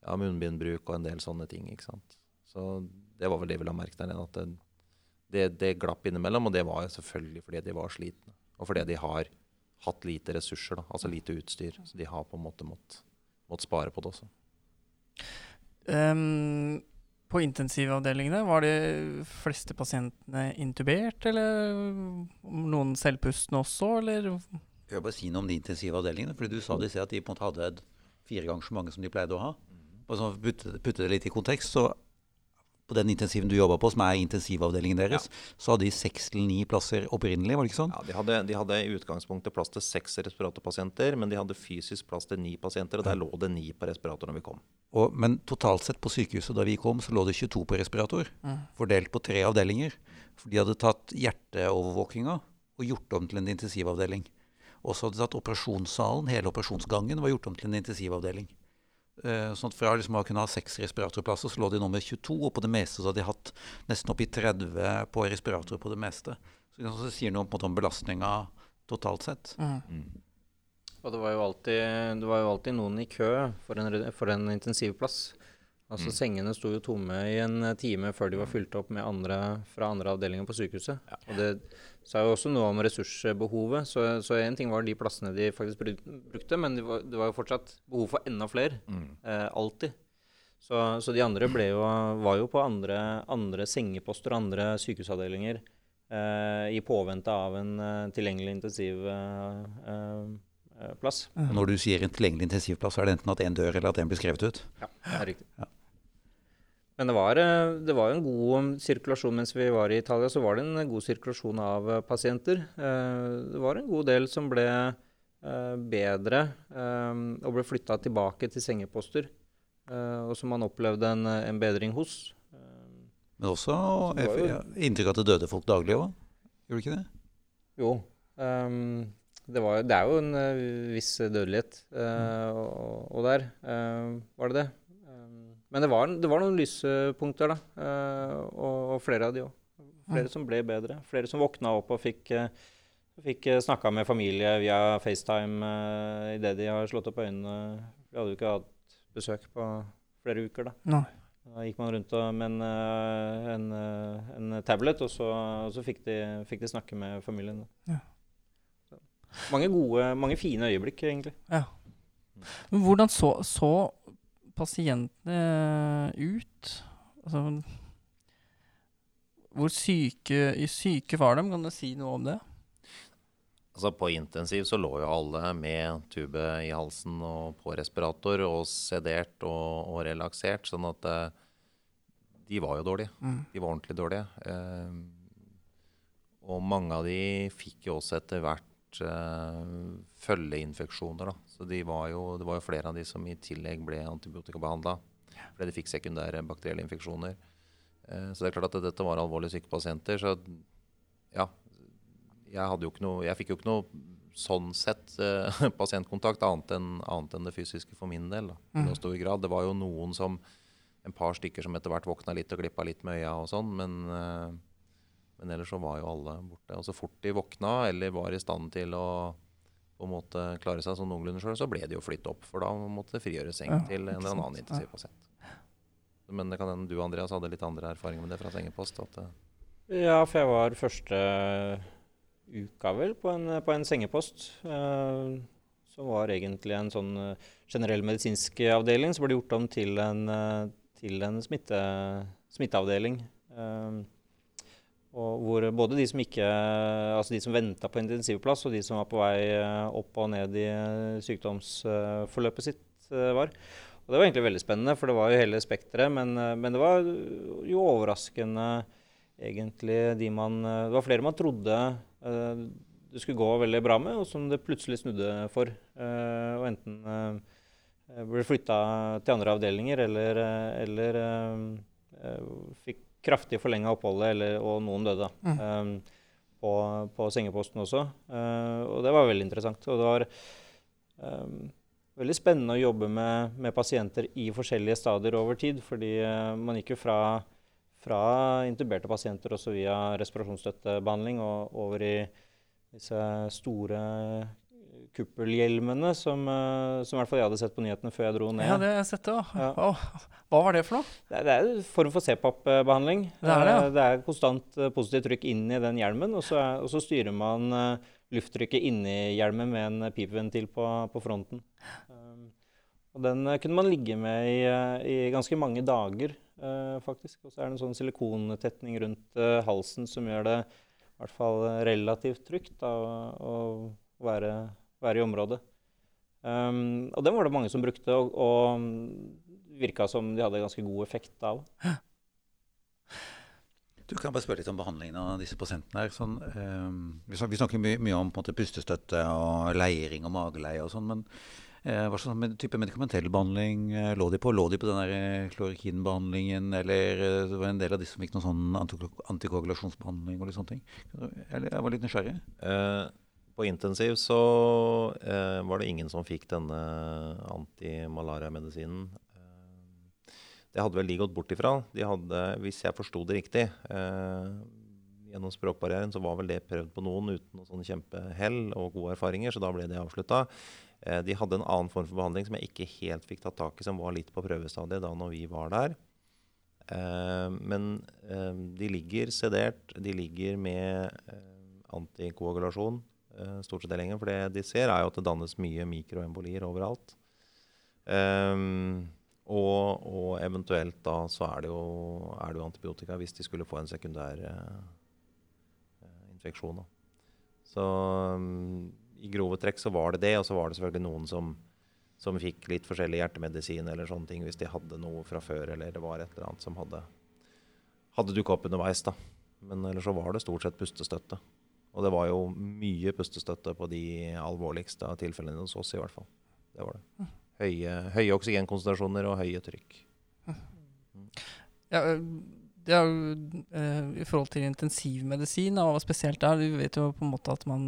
Speaker 4: ja, munnbindbruk og en del sånne ting. ikke sant? Så det var vel det vi la merke til at det, det, det glapp innimellom, og det var selvfølgelig fordi de var slitne. Og fordi de har hatt lite ressurser, da, altså lite utstyr. Så de har på en måte måttet mått spare på det også. Um,
Speaker 2: på intensivavdelingene, var de fleste pasientene intubert, eller noen selvpustende også, eller?
Speaker 5: Jeg vil bare si noe om de intensivavdelingene. for Du sa de at de på en måte hadde fire ganger så mange som de pleide å ha. Og så putte, putte det litt i kontekst, så på den intensiven du jobba på, som er intensivavdelingen deres, så hadde de seks til ni plasser opprinnelig, var det ikke sånn?
Speaker 4: Ja, de hadde, de hadde i utgangspunktet plass til seks respiratorpasienter, men de hadde fysisk plass til ni pasienter, og der lå det ni på respirator når vi kom.
Speaker 5: Og, men totalt sett på sykehuset da vi kom, så lå det 22 på respirator. Fordelt på tre avdelinger. For de hadde tatt hjerteovervåkinga og gjort om til en intensivavdeling. Og så hadde de tatt operasjonssalen, hele operasjonsgangen, var gjort om til en intensivavdeling. Eh, sånn at Fra liksom å kunne ha seks respiratorplasser, så lå de nå med 22, og på det meste så hadde de hatt nesten oppi 30 på respirator på det meste. Så det sier noe om belastninga totalt sett.
Speaker 3: Og det var jo alltid, det var jo alltid noen i kø for en, for en intensivplass. Altså Sengene sto jo tomme i en time før de var fylt opp med andre fra andre avdelinger på sykehuset. Og det sa jo også noe om ressursbehovet. Så, én en ting var de plassene de faktisk brukte, men det var, det var jo fortsatt behov for enda flere. Eh, alltid. Så, så de andre ble jo, var jo på andre, andre sengeposter og andre sykehusavdelinger eh, i påvente av en eh, tilgjengelig intensivplass. Eh, eh,
Speaker 5: når du sier en tilgjengelig intensivplass, så er det enten at en dør, eller at én blir skrevet ut.
Speaker 3: Ja, det er riktig. Men det var, eh, det var en god sirkulasjon mens vi var i Italia. Så var det en god sirkulasjon av eh, pasienter. Eh, Det var en god del som ble bedre og ble flytta tilbake til sengeposter. Og som man opplevde en, en bedring hos.
Speaker 5: Men også
Speaker 3: Så jo-
Speaker 5: inntrykk av at det døde folk daglig òg. Gjorde det ikke det?
Speaker 3: Jo. Um, det, var, det er jo en viss dødelighet Uh, og, og der. uh, var det det? Men det var, det var noen lyspunkter, da. eh, og, og flere av de òg. Flere som ble bedre. Flere som våkna opp og fikk, eh, fikk snakka med familie via FaceTime uh, idet de har slått opp øynene. Vi hadde jo ikke hatt besøk på flere uker, da.
Speaker 2: Nei.
Speaker 3: Da gikk man rundt med en, eh, en, eh, en tablet, og så, og så fikk, de, fikk de snakke med familien.
Speaker 2: Ja.
Speaker 3: Mange gode, mange fine øyeblikk, egentlig.
Speaker 2: Ja. Men hvordan så, så pasientene ut? Altså Hvor syke, syke var de? Kan du si noe om det?
Speaker 4: Altså På intensiv så lå jo alle med tube i halsen og på respirator og sedert og, og relaksert, sånn at eh, de var jo dårlige.
Speaker 2: Mm.
Speaker 4: De var ordentlig dårlige. Eh, og mange av de fikk jo også etter hvert eh, følgeinfeksjoner. da. Så de var jo, det var jo flere av de som i tillegg ble antibiotikabehandla fordi de fikk sekundære bakterielle infeksjoner. Eh, så det er klart at dette var alvorlig syke pasienter. Så ja, jeg, noe, jeg fikk jo ikke noe sånn sett eh, pasientkontakt annet enn, annet enn det fysiske for min del. Da, i noe stor grad. Det var jo noen som, en par stykker som etter hvert våkna litt og glippa litt med øya og sånn, men, eh, men ellers så var jo alle borte. Og så fort de våkna eller var i stand til å på en måte klare seg sånn noenlunde sjøl, så ble de jo flyttet opp. For da måtte det frigjøres seng
Speaker 2: Ja,
Speaker 4: til en eller annen intensivpasient. Men det kan hende du Andreas hadde litt andre erfaringer med det fra sengepost. At det,
Speaker 3: Ja, for jeg var første uka vel på en, på en sengepost. Uh, som var egentlig en sånn eh, generell medisinsk avdeling. som ble gjort om til en, eh, til en smitte, smitteavdeling. Eh, og hvor både de som ikke Altså de som venta på intensivplass, og de som var på vei eh, opp og ned i eh, sykdomsforløpet sitt, eh, var. Og det var egentlig veldig spennende, for det var jo hele spekteret. Men, men det var jo overraskende egentlig de man Det var flere man trodde det skulle gå veldig bra med, og som det plutselig snudde for. og enten ble flytta til andre avdelinger eller, eller fikk kraftig forlenga oppholdet, eller, og noen døde. Mm. Um, på, på sengeposten også. Uh, og det var veldig interessant. Og det var um, veldig spennende å jobbe med, med pasienter i forskjellige stadier over tid. Fordi uh, man gikk jo fra, fra intuberte pasienter også via respirasjonsstøttebehandling og over i disse store kuppelhjelmene som, eh, som i hvert fall jeg hadde sett på nyhetene før jeg dro ned.
Speaker 2: Ja, det har jeg sett det.
Speaker 3: Ja.
Speaker 2: Ja. Hva var det for noe?
Speaker 3: Det, det er en form for CPAP-behandling.
Speaker 2: Det er det, ja.
Speaker 3: det er konstant eh, positivt trykk inn i den hjelmen, og så, og så styrer man eh, lufttrykket inni hjelmen med en eh, pipeventil på, på fronten. Um, og den eh, kunne man ligge med i, eh, i ganske mange dager, uh, faktisk. Og så er det en sånn silikontetning rundt uh, halsen som gjør det i hvert fall eh, relativt trygt da, å, å være, være i området. Um, og den var det mange som brukte, og, og virka som de hadde ganske god effekt av.
Speaker 5: Du kan bare spørre litt om behandlingen av disse pasientene. her. Sånn, eh, vi, snakker, vi snakker mye, mye om på en måte, pustestøtte og leiring og mageleie og sånn. Men eh, hva slags med, type medikamentell behandling eh, lå de på? Lå de på den eh, klorokinbehandlingen, eller det var en del av de som fikk noen sånn antikoagulasjonsbehandling og litt sånne ting? Eller, jeg var litt nysgjerrig.
Speaker 4: Eh, på intensiv så eh, var det ingen som fikk denne antimalariamedisinen. Eh, det hadde vel de gått bort ifra. De hadde, hvis jeg forsto det riktig, eh, gjennom språkbarrieren, så var vel det prøvd på noen uten noe sånn kjempehell og gode erfaringer, så da ble det avslutta. Eh, de hadde en annen form for behandling som jeg ikke helt fikk tatt tak i, som var litt på prøvestadiet da når vi var der. Eh, men eh, de ligger sedert, de ligger med antikoagulasjon stort sett lenger. For det de ser, er jo at det dannes mye mikroembolier overalt. Um, og, og eventuelt da så er det, jo, er det jo antibiotika hvis de skulle få en sekundær eh, eh, infeksjon. Da. Så um, i grove trekk så var det det, og så var det selvfølgelig noen som, som fikk litt forskjellig hjertemedisin eller sånne ting hvis de hadde noe fra før, eller det var et eller annet som hadde, hadde dukka opp underveis. da. Men ellers så var det stort sett pustestøtte. Og det var jo mye pustestøtte på de alvorligste av tilfellene hos oss, i hvert fall. Det var det. Høye, høye oksygenkonsentrasjoner og høye trykk.
Speaker 2: Ja, det er jo eh, I forhold til intensivmedisin, og spesielt der, du vet jo på en måte at man,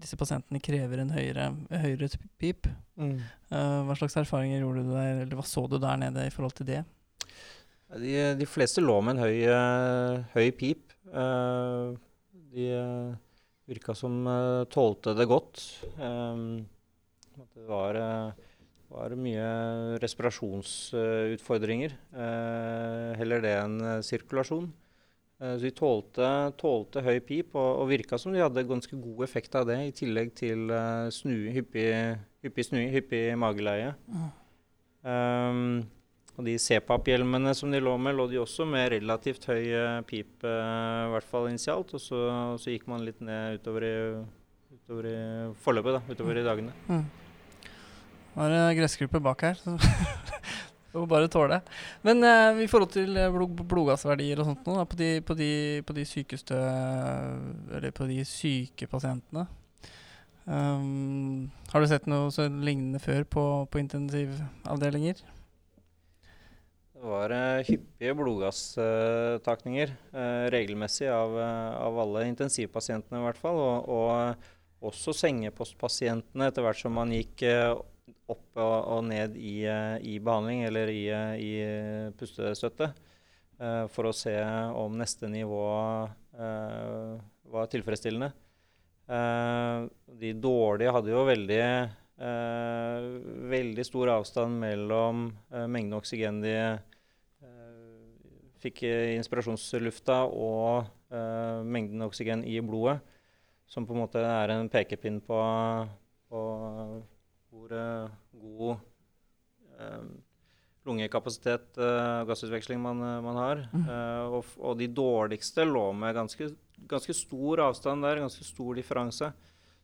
Speaker 2: disse pasientene krever en høyere, høyere pip.
Speaker 3: Mm.
Speaker 2: Eh, hva slags erfaringer gjorde du der, eller hva så du der nede i forhold til det?
Speaker 3: De, de fleste lå med en høy, høy pip. Eh, de virka som uh, tålte det godt. Um, det var, uh, var mye respirasjonsutfordringer. heller det enn sirkulasjon. så de tålte, tålte høy pip, og, og virka som de hadde ganske god effekt av det, i tillegg til snu, hyppig, hyppig, snu, hyppig mageleie. Um, og de CPAP-hjelmene som de lå med, lå de også med relativt høy pipe, pip, uh, i hvert fall initialt. Og så, så, gikk man litt ned utover i, utover i forløpet, da, utover i dagene.
Speaker 2: Mm. Nå er det gressgruppe bak her, så får bare tåle. Men eh, i forhold til blod, blodgassverdier og sånt nå, da, på, de, på, på de sykeste Eller på de syke pasientene um, Har du sett noe så lignende før på, på intensivavdelinger?
Speaker 3: Det var uh, hyppige blodgasstakninger uh, regelmessig av, uh, av, alle intensivpasientene i hvert fall. Og, og også sengepostpasientene etter hvert som man gikk opp og, og ned i, i, behandling eller i, i pustestøtte. for å se om neste nivå var tilfredsstillende. de dårlige hadde jo veldig Eh, veldig stor avstand mellom eh, mengden oksygen de eh, fikk inspirasjonslufta og uh, mengden oksygen i blodet, som på en måte er en pekepinn på, på hvor uh, god uh, lungekapasitet og gassutveksling man, man har. Mm. Og, og, de dårligste lå med ganske, ganske stor avstand der, ganske stor differanse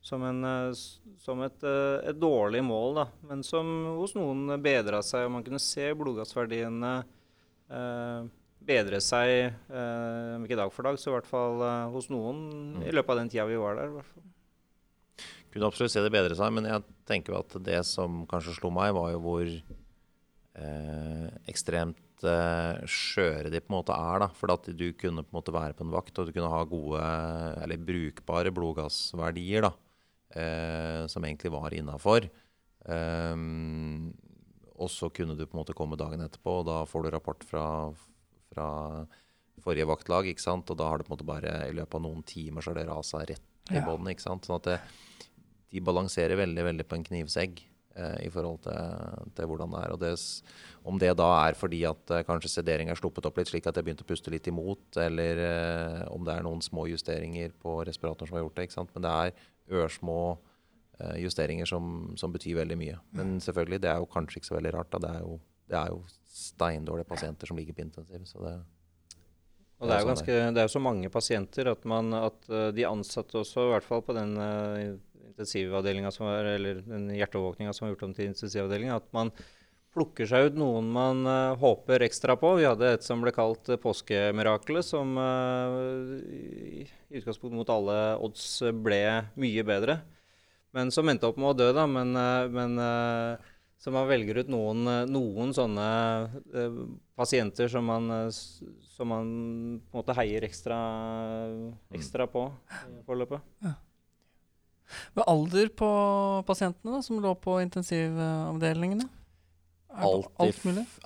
Speaker 3: som, en, eh, som et, eh, et, dårlig mål, da. men som hos noen bedra seg. og Man kunne se blodgassverdiene eh, bedre seg, eh, ikke dag for dag, så i hvert fall eh, hos noen mm. i løpet av den tida vi var der.
Speaker 4: Kunne absolutt se det bedre seg, men jeg tenker at det som kanskje slo meg, var jo hvor eh, ekstremt skjøre de på en måte er. da, For at du kunne på en måte være på en vakt og du kunne ha gode eller brukbare blodgassverdier. da eh, som egentlig var innafor. Eh, og så kunne du på en måte komme dagen etterpå, og da får du rapport fra, fra forrige vaktlag. ikke sant? Og da har det på en måte bare i løpet av noen timer så har det rasa rett i ja. bånn. Sånn at det, de balanserer veldig veldig på en knivsegg eh, i forhold til, til, hvordan det er. Og det, om det da er fordi at eh, kanskje sedering er sluppet opp litt, slik at jeg begynte å puste litt imot, eller eh, om det er noen små justeringer på respiratoren som har gjort det. ikke sant? Men det er ørsmå eh, justeringer som, som, betyr veldig mye. Men selvfølgelig, det er jo kanskje ikke så veldig rart. Da. Det er jo, det er jo steindårlige pasienter som ligger på intensiv. så det
Speaker 3: og det er jo ganske, det er så mange pasienter at, man, at eh, de ansatte også, i hvert fall på den uh, intensivavdelinga som var, eller den hjerteovervåkninga som var gjort om til intensivavdeling, at man plukker seg ut noen man uh, håper ekstra på. Vi hadde et som ble kalt uh, påskemirakelet, som uh, i, i utgangspunktet mot alle odds ble mye bedre. Men som endte opp med å dø, da. Men, men så man velger ut noen, noen sånne pasienter som man, som man på en måte heier ekstra, ekstra på i forløpet. Ja.
Speaker 2: Hva alder på pasientene da, som lå på intensivavdelingene?
Speaker 4: Alt,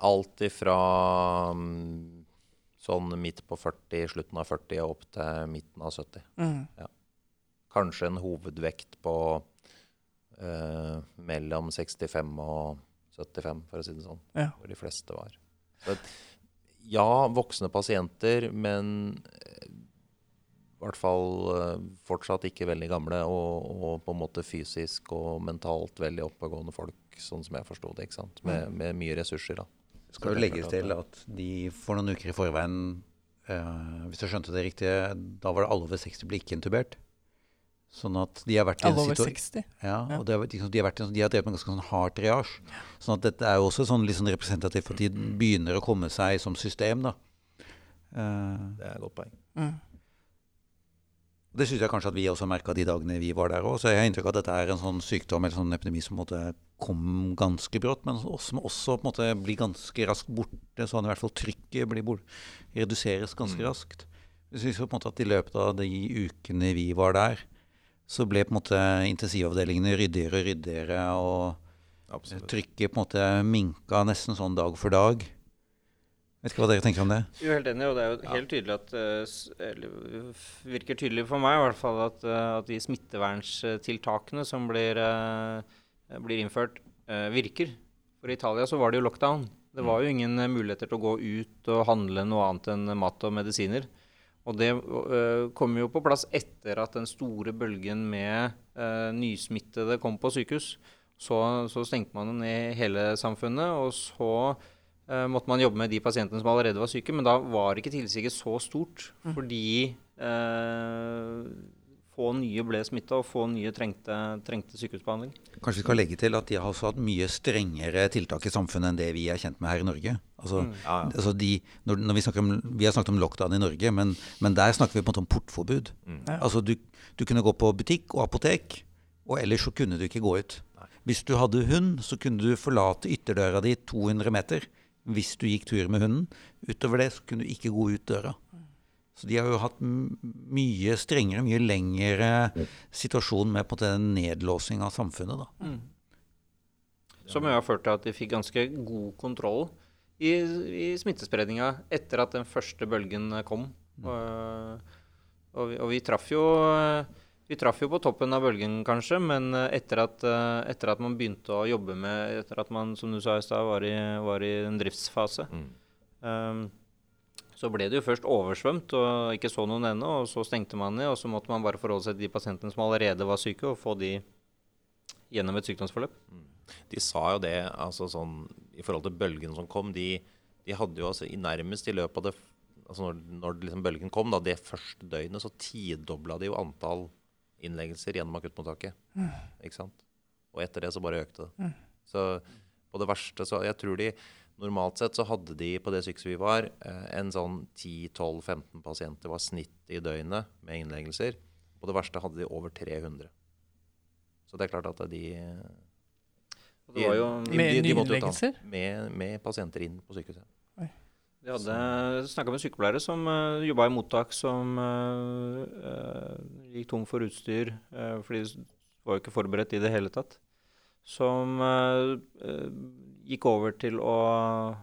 Speaker 4: alt ifra um, sånn midt på 40, slutten av 40 og opp til midten av 70. Mm. Ja. Kanskje en hovedvekt på uh, mellom 65 og 75, for å si det sånn. Ja. Hvor de fleste var. Så, ja, voksne pasienter, men i hvert fall uh, fortsatt ikke veldig gamle, og, og, på en måte fysisk og mentalt veldig oppegående folk, sånn som jeg forsto det. ikke sant? Med, mm. med, mye ressurser. da.
Speaker 5: Skal jo legges til at de for noen uker i forveien, eh, hvis jeg skjønte det riktig, da var det alle over 60 ble ikke intubert. Sånn at de har vært
Speaker 2: i en 60?
Speaker 5: Ja, og de har, de, har vært, de har drevet med ganske sånn hard triasje. Sånn at dette er jo også sånn, sånn representativt for at de begynner å komme seg som system. da.
Speaker 4: Uh, det er et godt poeng. Mm.
Speaker 5: Det syns jeg kanskje at vi også merka de dagene vi var der òg. Så jeg har inntrykk av at dette er en sånn sykdom eller sånn epidemi som kom ganske brått, men som også på en måte blir ganske raskt borte. Sånn i hvert fall trykket blir bort, reduseres ganske mm. raskt. Jeg syns på en måte at i løpet av de ukene vi var der, så ble på en måte intensivavdelingene ryddigere og ryddigere. Og Absolutt. trykket på en måte minka nesten sånn dag for dag. Vet ikke hva dere tenker om det?
Speaker 3: Jo, helt enig. Og det er jo helt tydelig at eh, eller virker tydelig for meg i hvert fall at, eh, at de smittevernstiltakene som blir, eh, blir innført, virker. For i Italia så var det jo lockdown. Det var jo ingen muligheter til å gå ut og handle noe annet enn mat og medisiner. Og det kom jo på plass etter at den store bølgen med nysmittede kom på sykehus. Så, så stengte man ned hele samfunnet, og så uh, måtte man jobbe med de pasientene som allerede var syke, men da var ikke tilsiget så stort. Mm. Fordi uh, få nye ble smitta, og få nye trengte, trengte, sykehusbehandling.
Speaker 5: Kanskje vi skal legge til at de har også hatt mye strengere tiltak i samfunnet enn det vi er kjent med her i Norge. Altså, mm. ja, ja. altså de, når, når vi, om, vi, har snakket om lockdown i Norge, men, men der snakker vi på en måte om portforbud. Mm. Ja. Altså du, du, kunne gå på butikk og apotek, og ellers så kunne du ikke gå ut. Nei. Hvis du hadde hund, så kunne du forlate ytterdøra di 200 meter hvis du gikk tur med hunden. Utover det så kunne du ikke gå ut døra. Så de har jo hatt mye strengere, mye lengre situasjon med på en måte nedlåsing av samfunnet. da. Mm.
Speaker 3: Som jo har ført til at de fikk ganske god kontroll i, i smittespredninga etter at den første bølgen kom. Mm. Og, og, vi, og vi traff jo vi traff jo på toppen av bølgen, kanskje, men etter at, etter at, man begynte å jobbe med Etter at man, som du sa i stad, var, var, i en driftsfase, mm. um, så ble det jo først oversvømt og ikke så noen ennå. Og så stengte man ned, og så måtte man bare forholde seg til de pasientene som allerede var syke, og få de gjennom et sykdomsforløp. Mm.
Speaker 4: De sa jo det altså sånn, i forhold til bølgen som kom. De, de hadde jo altså i nærmest i løpet av det altså Når, når liksom bølgen kom, da, det første døgnet, så tidobla de jo antall innleggelser gjennom akuttmottaket. Mm. Ikke sant? Og etter det så bare økte det. Mm. Så på det verste så Jeg tror de Normalt sett så hadde de på det sykehuset vi var, eh, en sånn 10-12-15 pasienter var snitt i døgnet med innleggelser. På det verste hadde de over 300. Så det er klart at de,
Speaker 2: de, de, de Med ta
Speaker 4: Med, med pasienter inn på sykehuset.
Speaker 3: Vi hadde snakka med sykepleiere som uh, jobba i mottak, som uh, uh, gikk tom for utstyr uh, fordi de var jo ikke forberedt i det hele tatt. Som gikk over til å,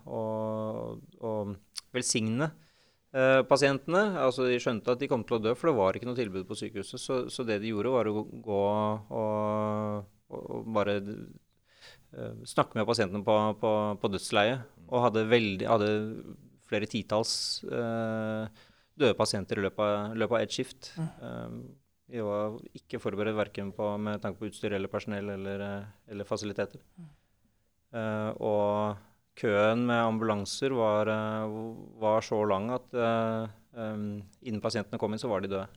Speaker 3: å, å velsigne pasientene. Altså De skjønte at de kom til å dø, for det var ikke noe tilbud på sykehuset. Så, så det de gjorde, var å gå og, og bare snakke med pasientene på, på, på dødsleiet. Og hadde, veldig, hadde flere titalls eh, døde pasienter i løpet av, løpet ett skift. Mm. Um, vi var ikke forberedt verken på, med tanke på utstyr eller personell eller, eh, eller fasiliteter. Mm. Uh, og køen med ambulanser var, uh, var så lang at um, innen pasientene kom inn, så var de døde.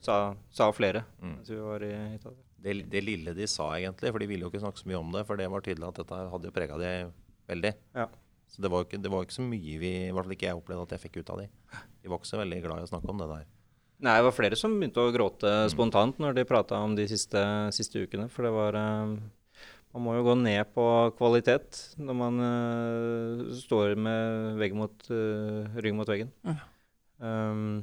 Speaker 3: sa, sa flere mm. vi var i Italia.
Speaker 4: det, det lille de sa, egentlig, for de ville jo ikke snakke så mye om det, for det var tydelig at dette hadde jo prega de veldig.
Speaker 3: Ja.
Speaker 4: Så det var, ikke, det var ikke så mye vi, i hvert fall ikke jeg opplevde at jeg fikk ut av de. De var ikke så veldig glad i å snakke om det der.
Speaker 3: Nei, det var flere som begynte å gråte spontant når de prata om de siste, siste ukene. For det var eh, Man må jo gå ned på kvalitet når man uh, står med vegg mot, uh, rygg mot veggen.
Speaker 2: Ja.
Speaker 3: Um,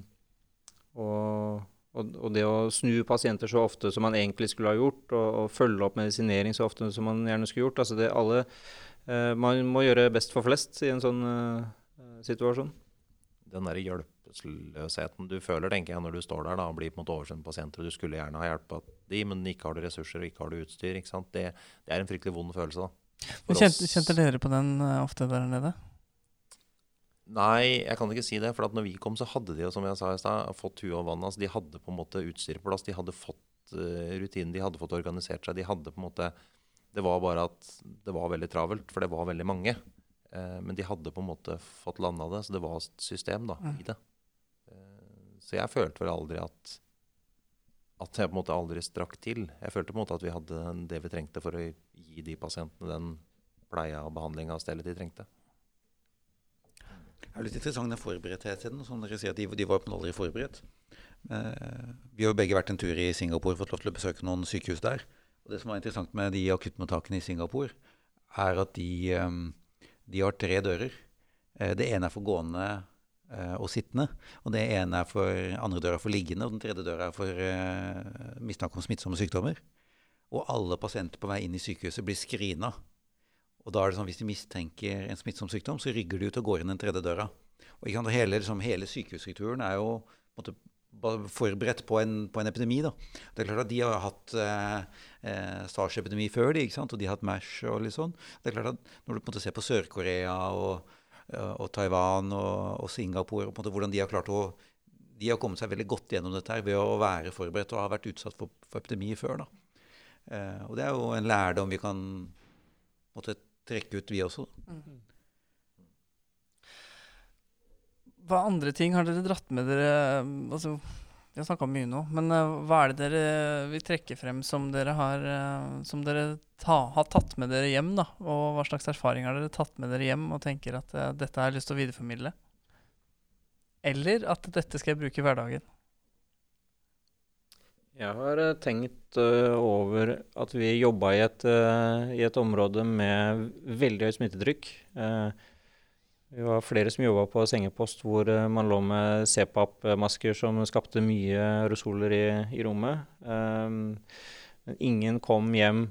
Speaker 3: og, og, og det å snu pasienter så ofte som man egentlig skulle ha gjort, og, og følge opp medisinering så ofte som man gjerne skulle gjort altså det alle, uh, Man må gjøre best for flest i en sånn situasjon.
Speaker 4: Den der hjelpeløsheten du føler, tenker jeg, når du står der da, og blir på en måte oversendt pasienter, og du skulle gjerne ha hjulpet de, men ikke har du ressurser og ikke har du utstyr. ikke sant? Det, det er en fryktelig vond følelse. da.
Speaker 2: Kjente, kjente dere på den eh, ofte der nede?
Speaker 4: Nei, jeg kan ikke si det. For at når vi kom, så hadde de jo, som jeg sa i stad, fått huet og vannet. Altså, de hadde på en måte utstyret på plass. De hadde fått uh, rutinen, de hadde fått organisert seg. De hadde på en måte Det var bare at det var veldig travelt, for det var veldig mange. Eh, men de hadde på en måte fått landa det, så det var et system da, i det. Så jeg følte vel aldri at at jeg på en måte aldri strakk til. Jeg følte på en måte at vi hadde det vi trengte for å gi de pasientene den pleia og behandlinga og stellet de trengte.
Speaker 5: Det er litt interessant den forberedtheten. Som dere sier de, de var på aldri forberedt. Eh, vi har jo begge vært en tur i Singapore fått lov til å besøke noen sykehus der. Og det som var interessant med de akuttmottakene i Singapore, er at de, eh, de har tre dører. Eh, det ene er for gående og sittende. Og det ene er for andre døra for liggende, og den tredje døra er for uh, mistanke om smittsomme sykdommer. Og alle pasienter på vei inn i sykehuset blir screena. Og da er det sånn, Hvis de mistenker en smittsom sykdom, så rygger de ut og går inn den tredje døra. Og sant, hele, liksom, hele sykehusstrukturen er jo måte, forberedt på en, på en epidemi. da. Det er klart at De har hatt eh, eh, SARS-epidemi før, de, ikke sant? og de har hatt MERS og litt sånn. Det er klart at Når du på en måte ser på Sør-Korea og, eh, og Taiwan og, og Singapore, og hvordan de har klart å de har kommet seg veldig godt gjennom dette her ved å være forberedt og ha vært utsatt for, for epidemi før. Eh, og det er jo en lærdom vi kan måtte trekke ut, vi også.
Speaker 2: Hva andre ting har dere dratt med dere altså, Vi har snakka mye nå, men eh, hva er det dere vil trekke frem som dere har eh, Som dere ta, har tatt med dere hjem? da? Og hva slags erfaring har dere tatt med dere hjem og tenker at eh, dette har jeg lyst til å videreformidle? Eller at dette skal jeg bruke i hverdagen?
Speaker 3: Jeg har tenkt over at vi jobba i, i et område med veldig høyt smittetrykk. Eh, vi var flere som jobba på sengepost hvor eh, man lå med CPAP-masker som skapte mye aerosoler i, i rommet. Um, men ingen kom hjem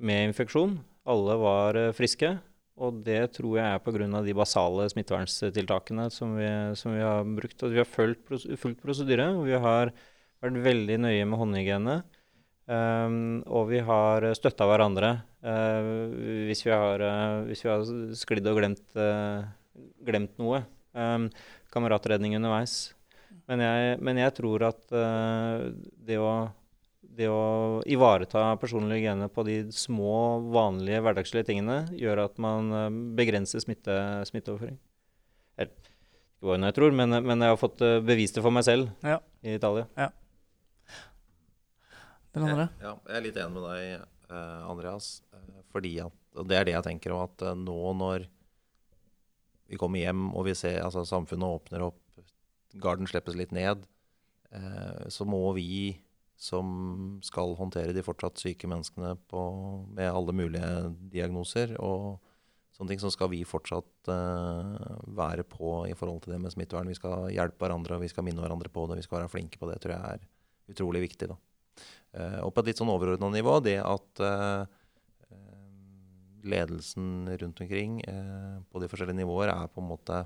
Speaker 3: med infeksjon. Alle var eh, friske. Og det tror jeg er pga. de basale smittevernstiltakene som vi, som vi har brukt. At vi har fulgt, pros fulgt prosedyre. vi har vært veldig nøye med håndhygiene. Um, og vi har støtta hverandre uh, hvis, vi har, uh, har sklidd og glemt, eh, glemt noe. Um, kameratredning underveis. Men jeg, men jeg tror at uh, det, å, det å ivareta personlig hygiene på de små, vanlige, hverdagslige tingene gjør at man eh, begrenser smitte, smitteoverføring. Eller, ikke bare noe jeg tror, men, men jeg har fått eh, bevist det for meg selv
Speaker 2: Ja.
Speaker 3: i Italia.
Speaker 2: Den andre?
Speaker 4: Ja, jeg er litt enig med deg, eh, Andreas. Fordi at, og Det er det jeg tenker om at nå når vi kommer hjem og vi ser altså samfunnet åpner opp, garden slippes litt ned, eh, så må vi som skal håndtere de fortsatt syke menneskene på, med alle mulige diagnoser og sånne ting, så skal vi fortsatt eh, være på i forhold til det med smittevern. Vi skal hjelpe hverandre, vi skal minne hverandre på det. Vi skal være flinke på det. tror jeg er utrolig viktig. da. Eh, og på et litt sånn overordna nivå, det at ledelsen rundt omkring eh, på de forskjellige nivåer er på en måte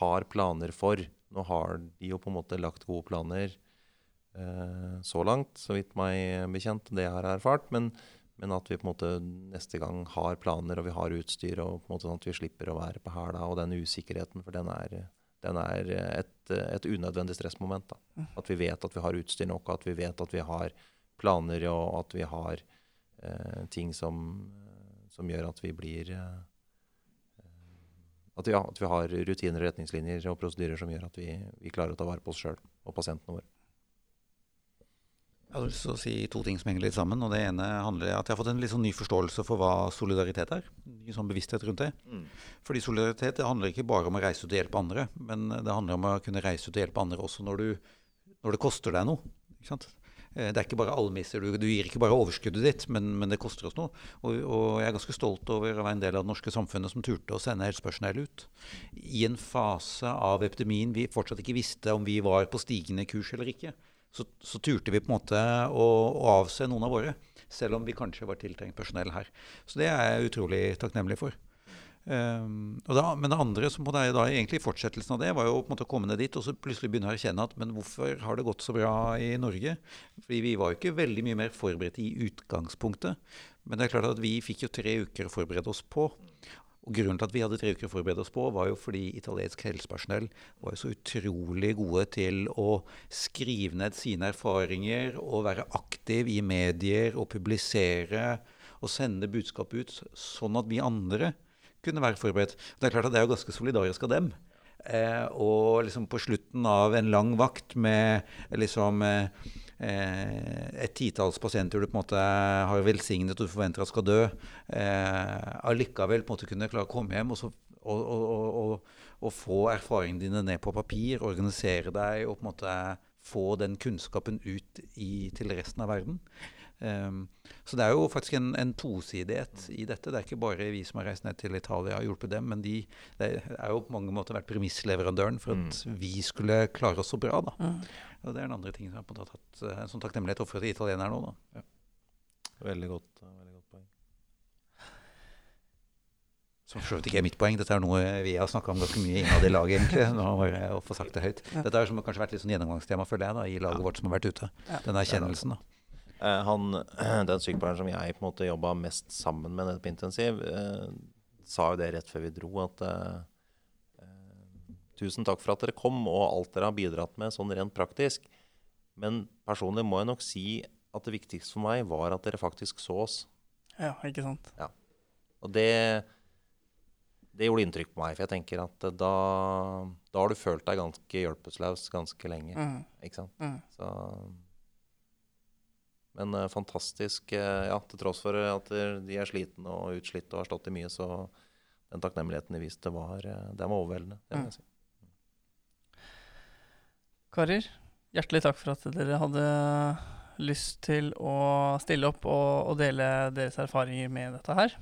Speaker 4: har planer for. Nå har de jo på en måte lagt gode planer eh, så langt, så vidt meg bekjent, det jeg har erfart. Men, men at vi på en måte neste gang har planer og vi har utstyr, og på en måte sånn at vi slipper å være på hæla. Og den usikkerheten, for den er, den er et, et unødvendig stressmoment. da. At vi vet at vi har utstyr nok, og at vi vet at vi har planer og at vi har eh, ting som, som gjør at vi blir eh, at, vi, at vi har rutiner, retningslinjer og prosedyrer som gjør at vi, vi klarer å ta vare på oss sjøl og pasientene våre.
Speaker 5: Jeg har lyst til å si to ting som henger litt sammen. og Det ene handler om at jeg har fått en litt sånn ny forståelse for hva solidaritet er. Ny sånn bevissthet rundt det.
Speaker 4: Mm.
Speaker 5: Fordi solidaritet det handler ikke bare om å reise ut og hjelpe andre, men det handler om å kunne reise ut og hjelpe andre også når, du, når det koster deg noe. Ikke sant? Eh, Det er ikke bare almisser. Du, du gir ikke bare overskuddet ditt, men, men det koster oss noe. Og, og jeg er ganske stolt over å være en del av det norske samfunnet som turte å sende helsepersonell ut. I en fase av epidemien vi fortsatt ikke visste om vi var på stigende kurs eller ikke. Så, så turte vi på en måte å, å avse noen av våre, selv om vi kanskje var tiltrengt personell her. Så det er jeg utrolig takknemlig for. Um, da, men det andre som da, egentlig fortsettelsen av det, var jo på en måte å komme ned dit og så plutselig begynne å erkjenne at men hvorfor har det gått så bra i Norge? Fordi vi var jo ikke veldig mye mer forberedt i utgangspunktet. Men det er klart at vi fikk jo tre uker å forberede oss på. Og Grunnen til at vi hadde tre uker å forberede oss på, var jo fordi italiensk helsepersonell var jo så utrolig gode til å skrive ned sine erfaringer og være aktiv i medier og publisere og sende budskap ut, sånn at vi andre kunne være forberedt. Det er klart at det er jo ganske solidarisk av dem. Eh, og liksom på slutten av en lang vakt med liksom eh, et titalls pasienter du på en måte har velsignet og forventer at skal dø, eh, allikevel på en måte kunne klare å komme hjem og, så, og, og, og få erfaringene dine ned på papir, organisere deg og på en måte få den kunnskapen ut i, til resten av verden. Um, så det er jo faktisk en, en tosidighet i dette. Det er ikke bare vi som har reist ned til Italia og hjulpet dem, men de det er jo på mange måter vært premissleverandøren for at vi skulle klare oss så bra. da.
Speaker 2: Mm.
Speaker 5: Og det er den andre tingen som har tatt eh, en sånn takknemlighet overfor de italienerne nå. da. Ja.
Speaker 4: Veldig godt, veldig godt poeng.
Speaker 5: Som for så vidt ikke er mitt poeng. Dette er noe vi har snakka om ganske mye innad i laget, egentlig. Nå har jeg å få sagt det høyt. Dette har kanskje vært litt sånn gjennomgangstema, føler jeg, da, i laget vårt som har vært ute.
Speaker 2: Ja.
Speaker 5: Den erkjennelsen, da.
Speaker 4: Eh, han, den sykepleieren som jeg på en måte jobba mest sammen med nede på intensiv, eh, sa jo det rett før vi dro, at eh, tusen takk for at dere kom, og alt dere har bidratt med sånn rent praktisk. Men personlig må jeg nok si at det viktigste for meg var at dere faktisk så oss.
Speaker 2: Ja, ikke sant. Ja.
Speaker 4: Og det, det gjorde inntrykk på meg, for jeg tenker at da, da har du følt deg ganske hjelpeløs ganske lenge.
Speaker 2: Mm.
Speaker 4: Ikke sant?
Speaker 2: Mm.
Speaker 4: Så, men eh, fantastisk, eh, ja, til tross for at de er slitne og utslitt og har stått i mye, så den takknemligheten de viste, var, eh, den var overveldende. Det må
Speaker 2: Mm.
Speaker 4: jeg si.
Speaker 2: Karer, hjertelig takk for at dere hadde lyst til å stille opp og, og dele deres erfaringer med dette her.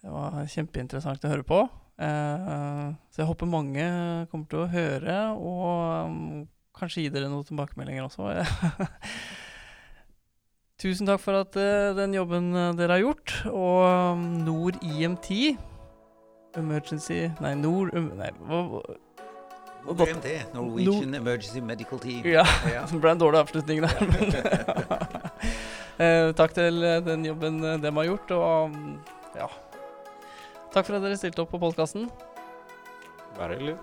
Speaker 2: Det var kjempeinteressant å høre på. Eh, så jeg håper mange kommer til å høre, og um, kanskje gi dere noen tilbakemeldinger også. Tusen takk for at eh, den jobben eh, dere har gjort. Og um, Nord IMT Emergency Nei, Nord um, Nei, hva, hva-
Speaker 5: OMT, Norwegian Emergency Medical Team.
Speaker 2: ja,
Speaker 5: Ja.
Speaker 2: det ble en dårlig avslutning der. Men, eh, takk til den jobben dem har gjort, og mm, ja. Takk for at dere stilte opp på podkasten.
Speaker 3: Bare hyggelig.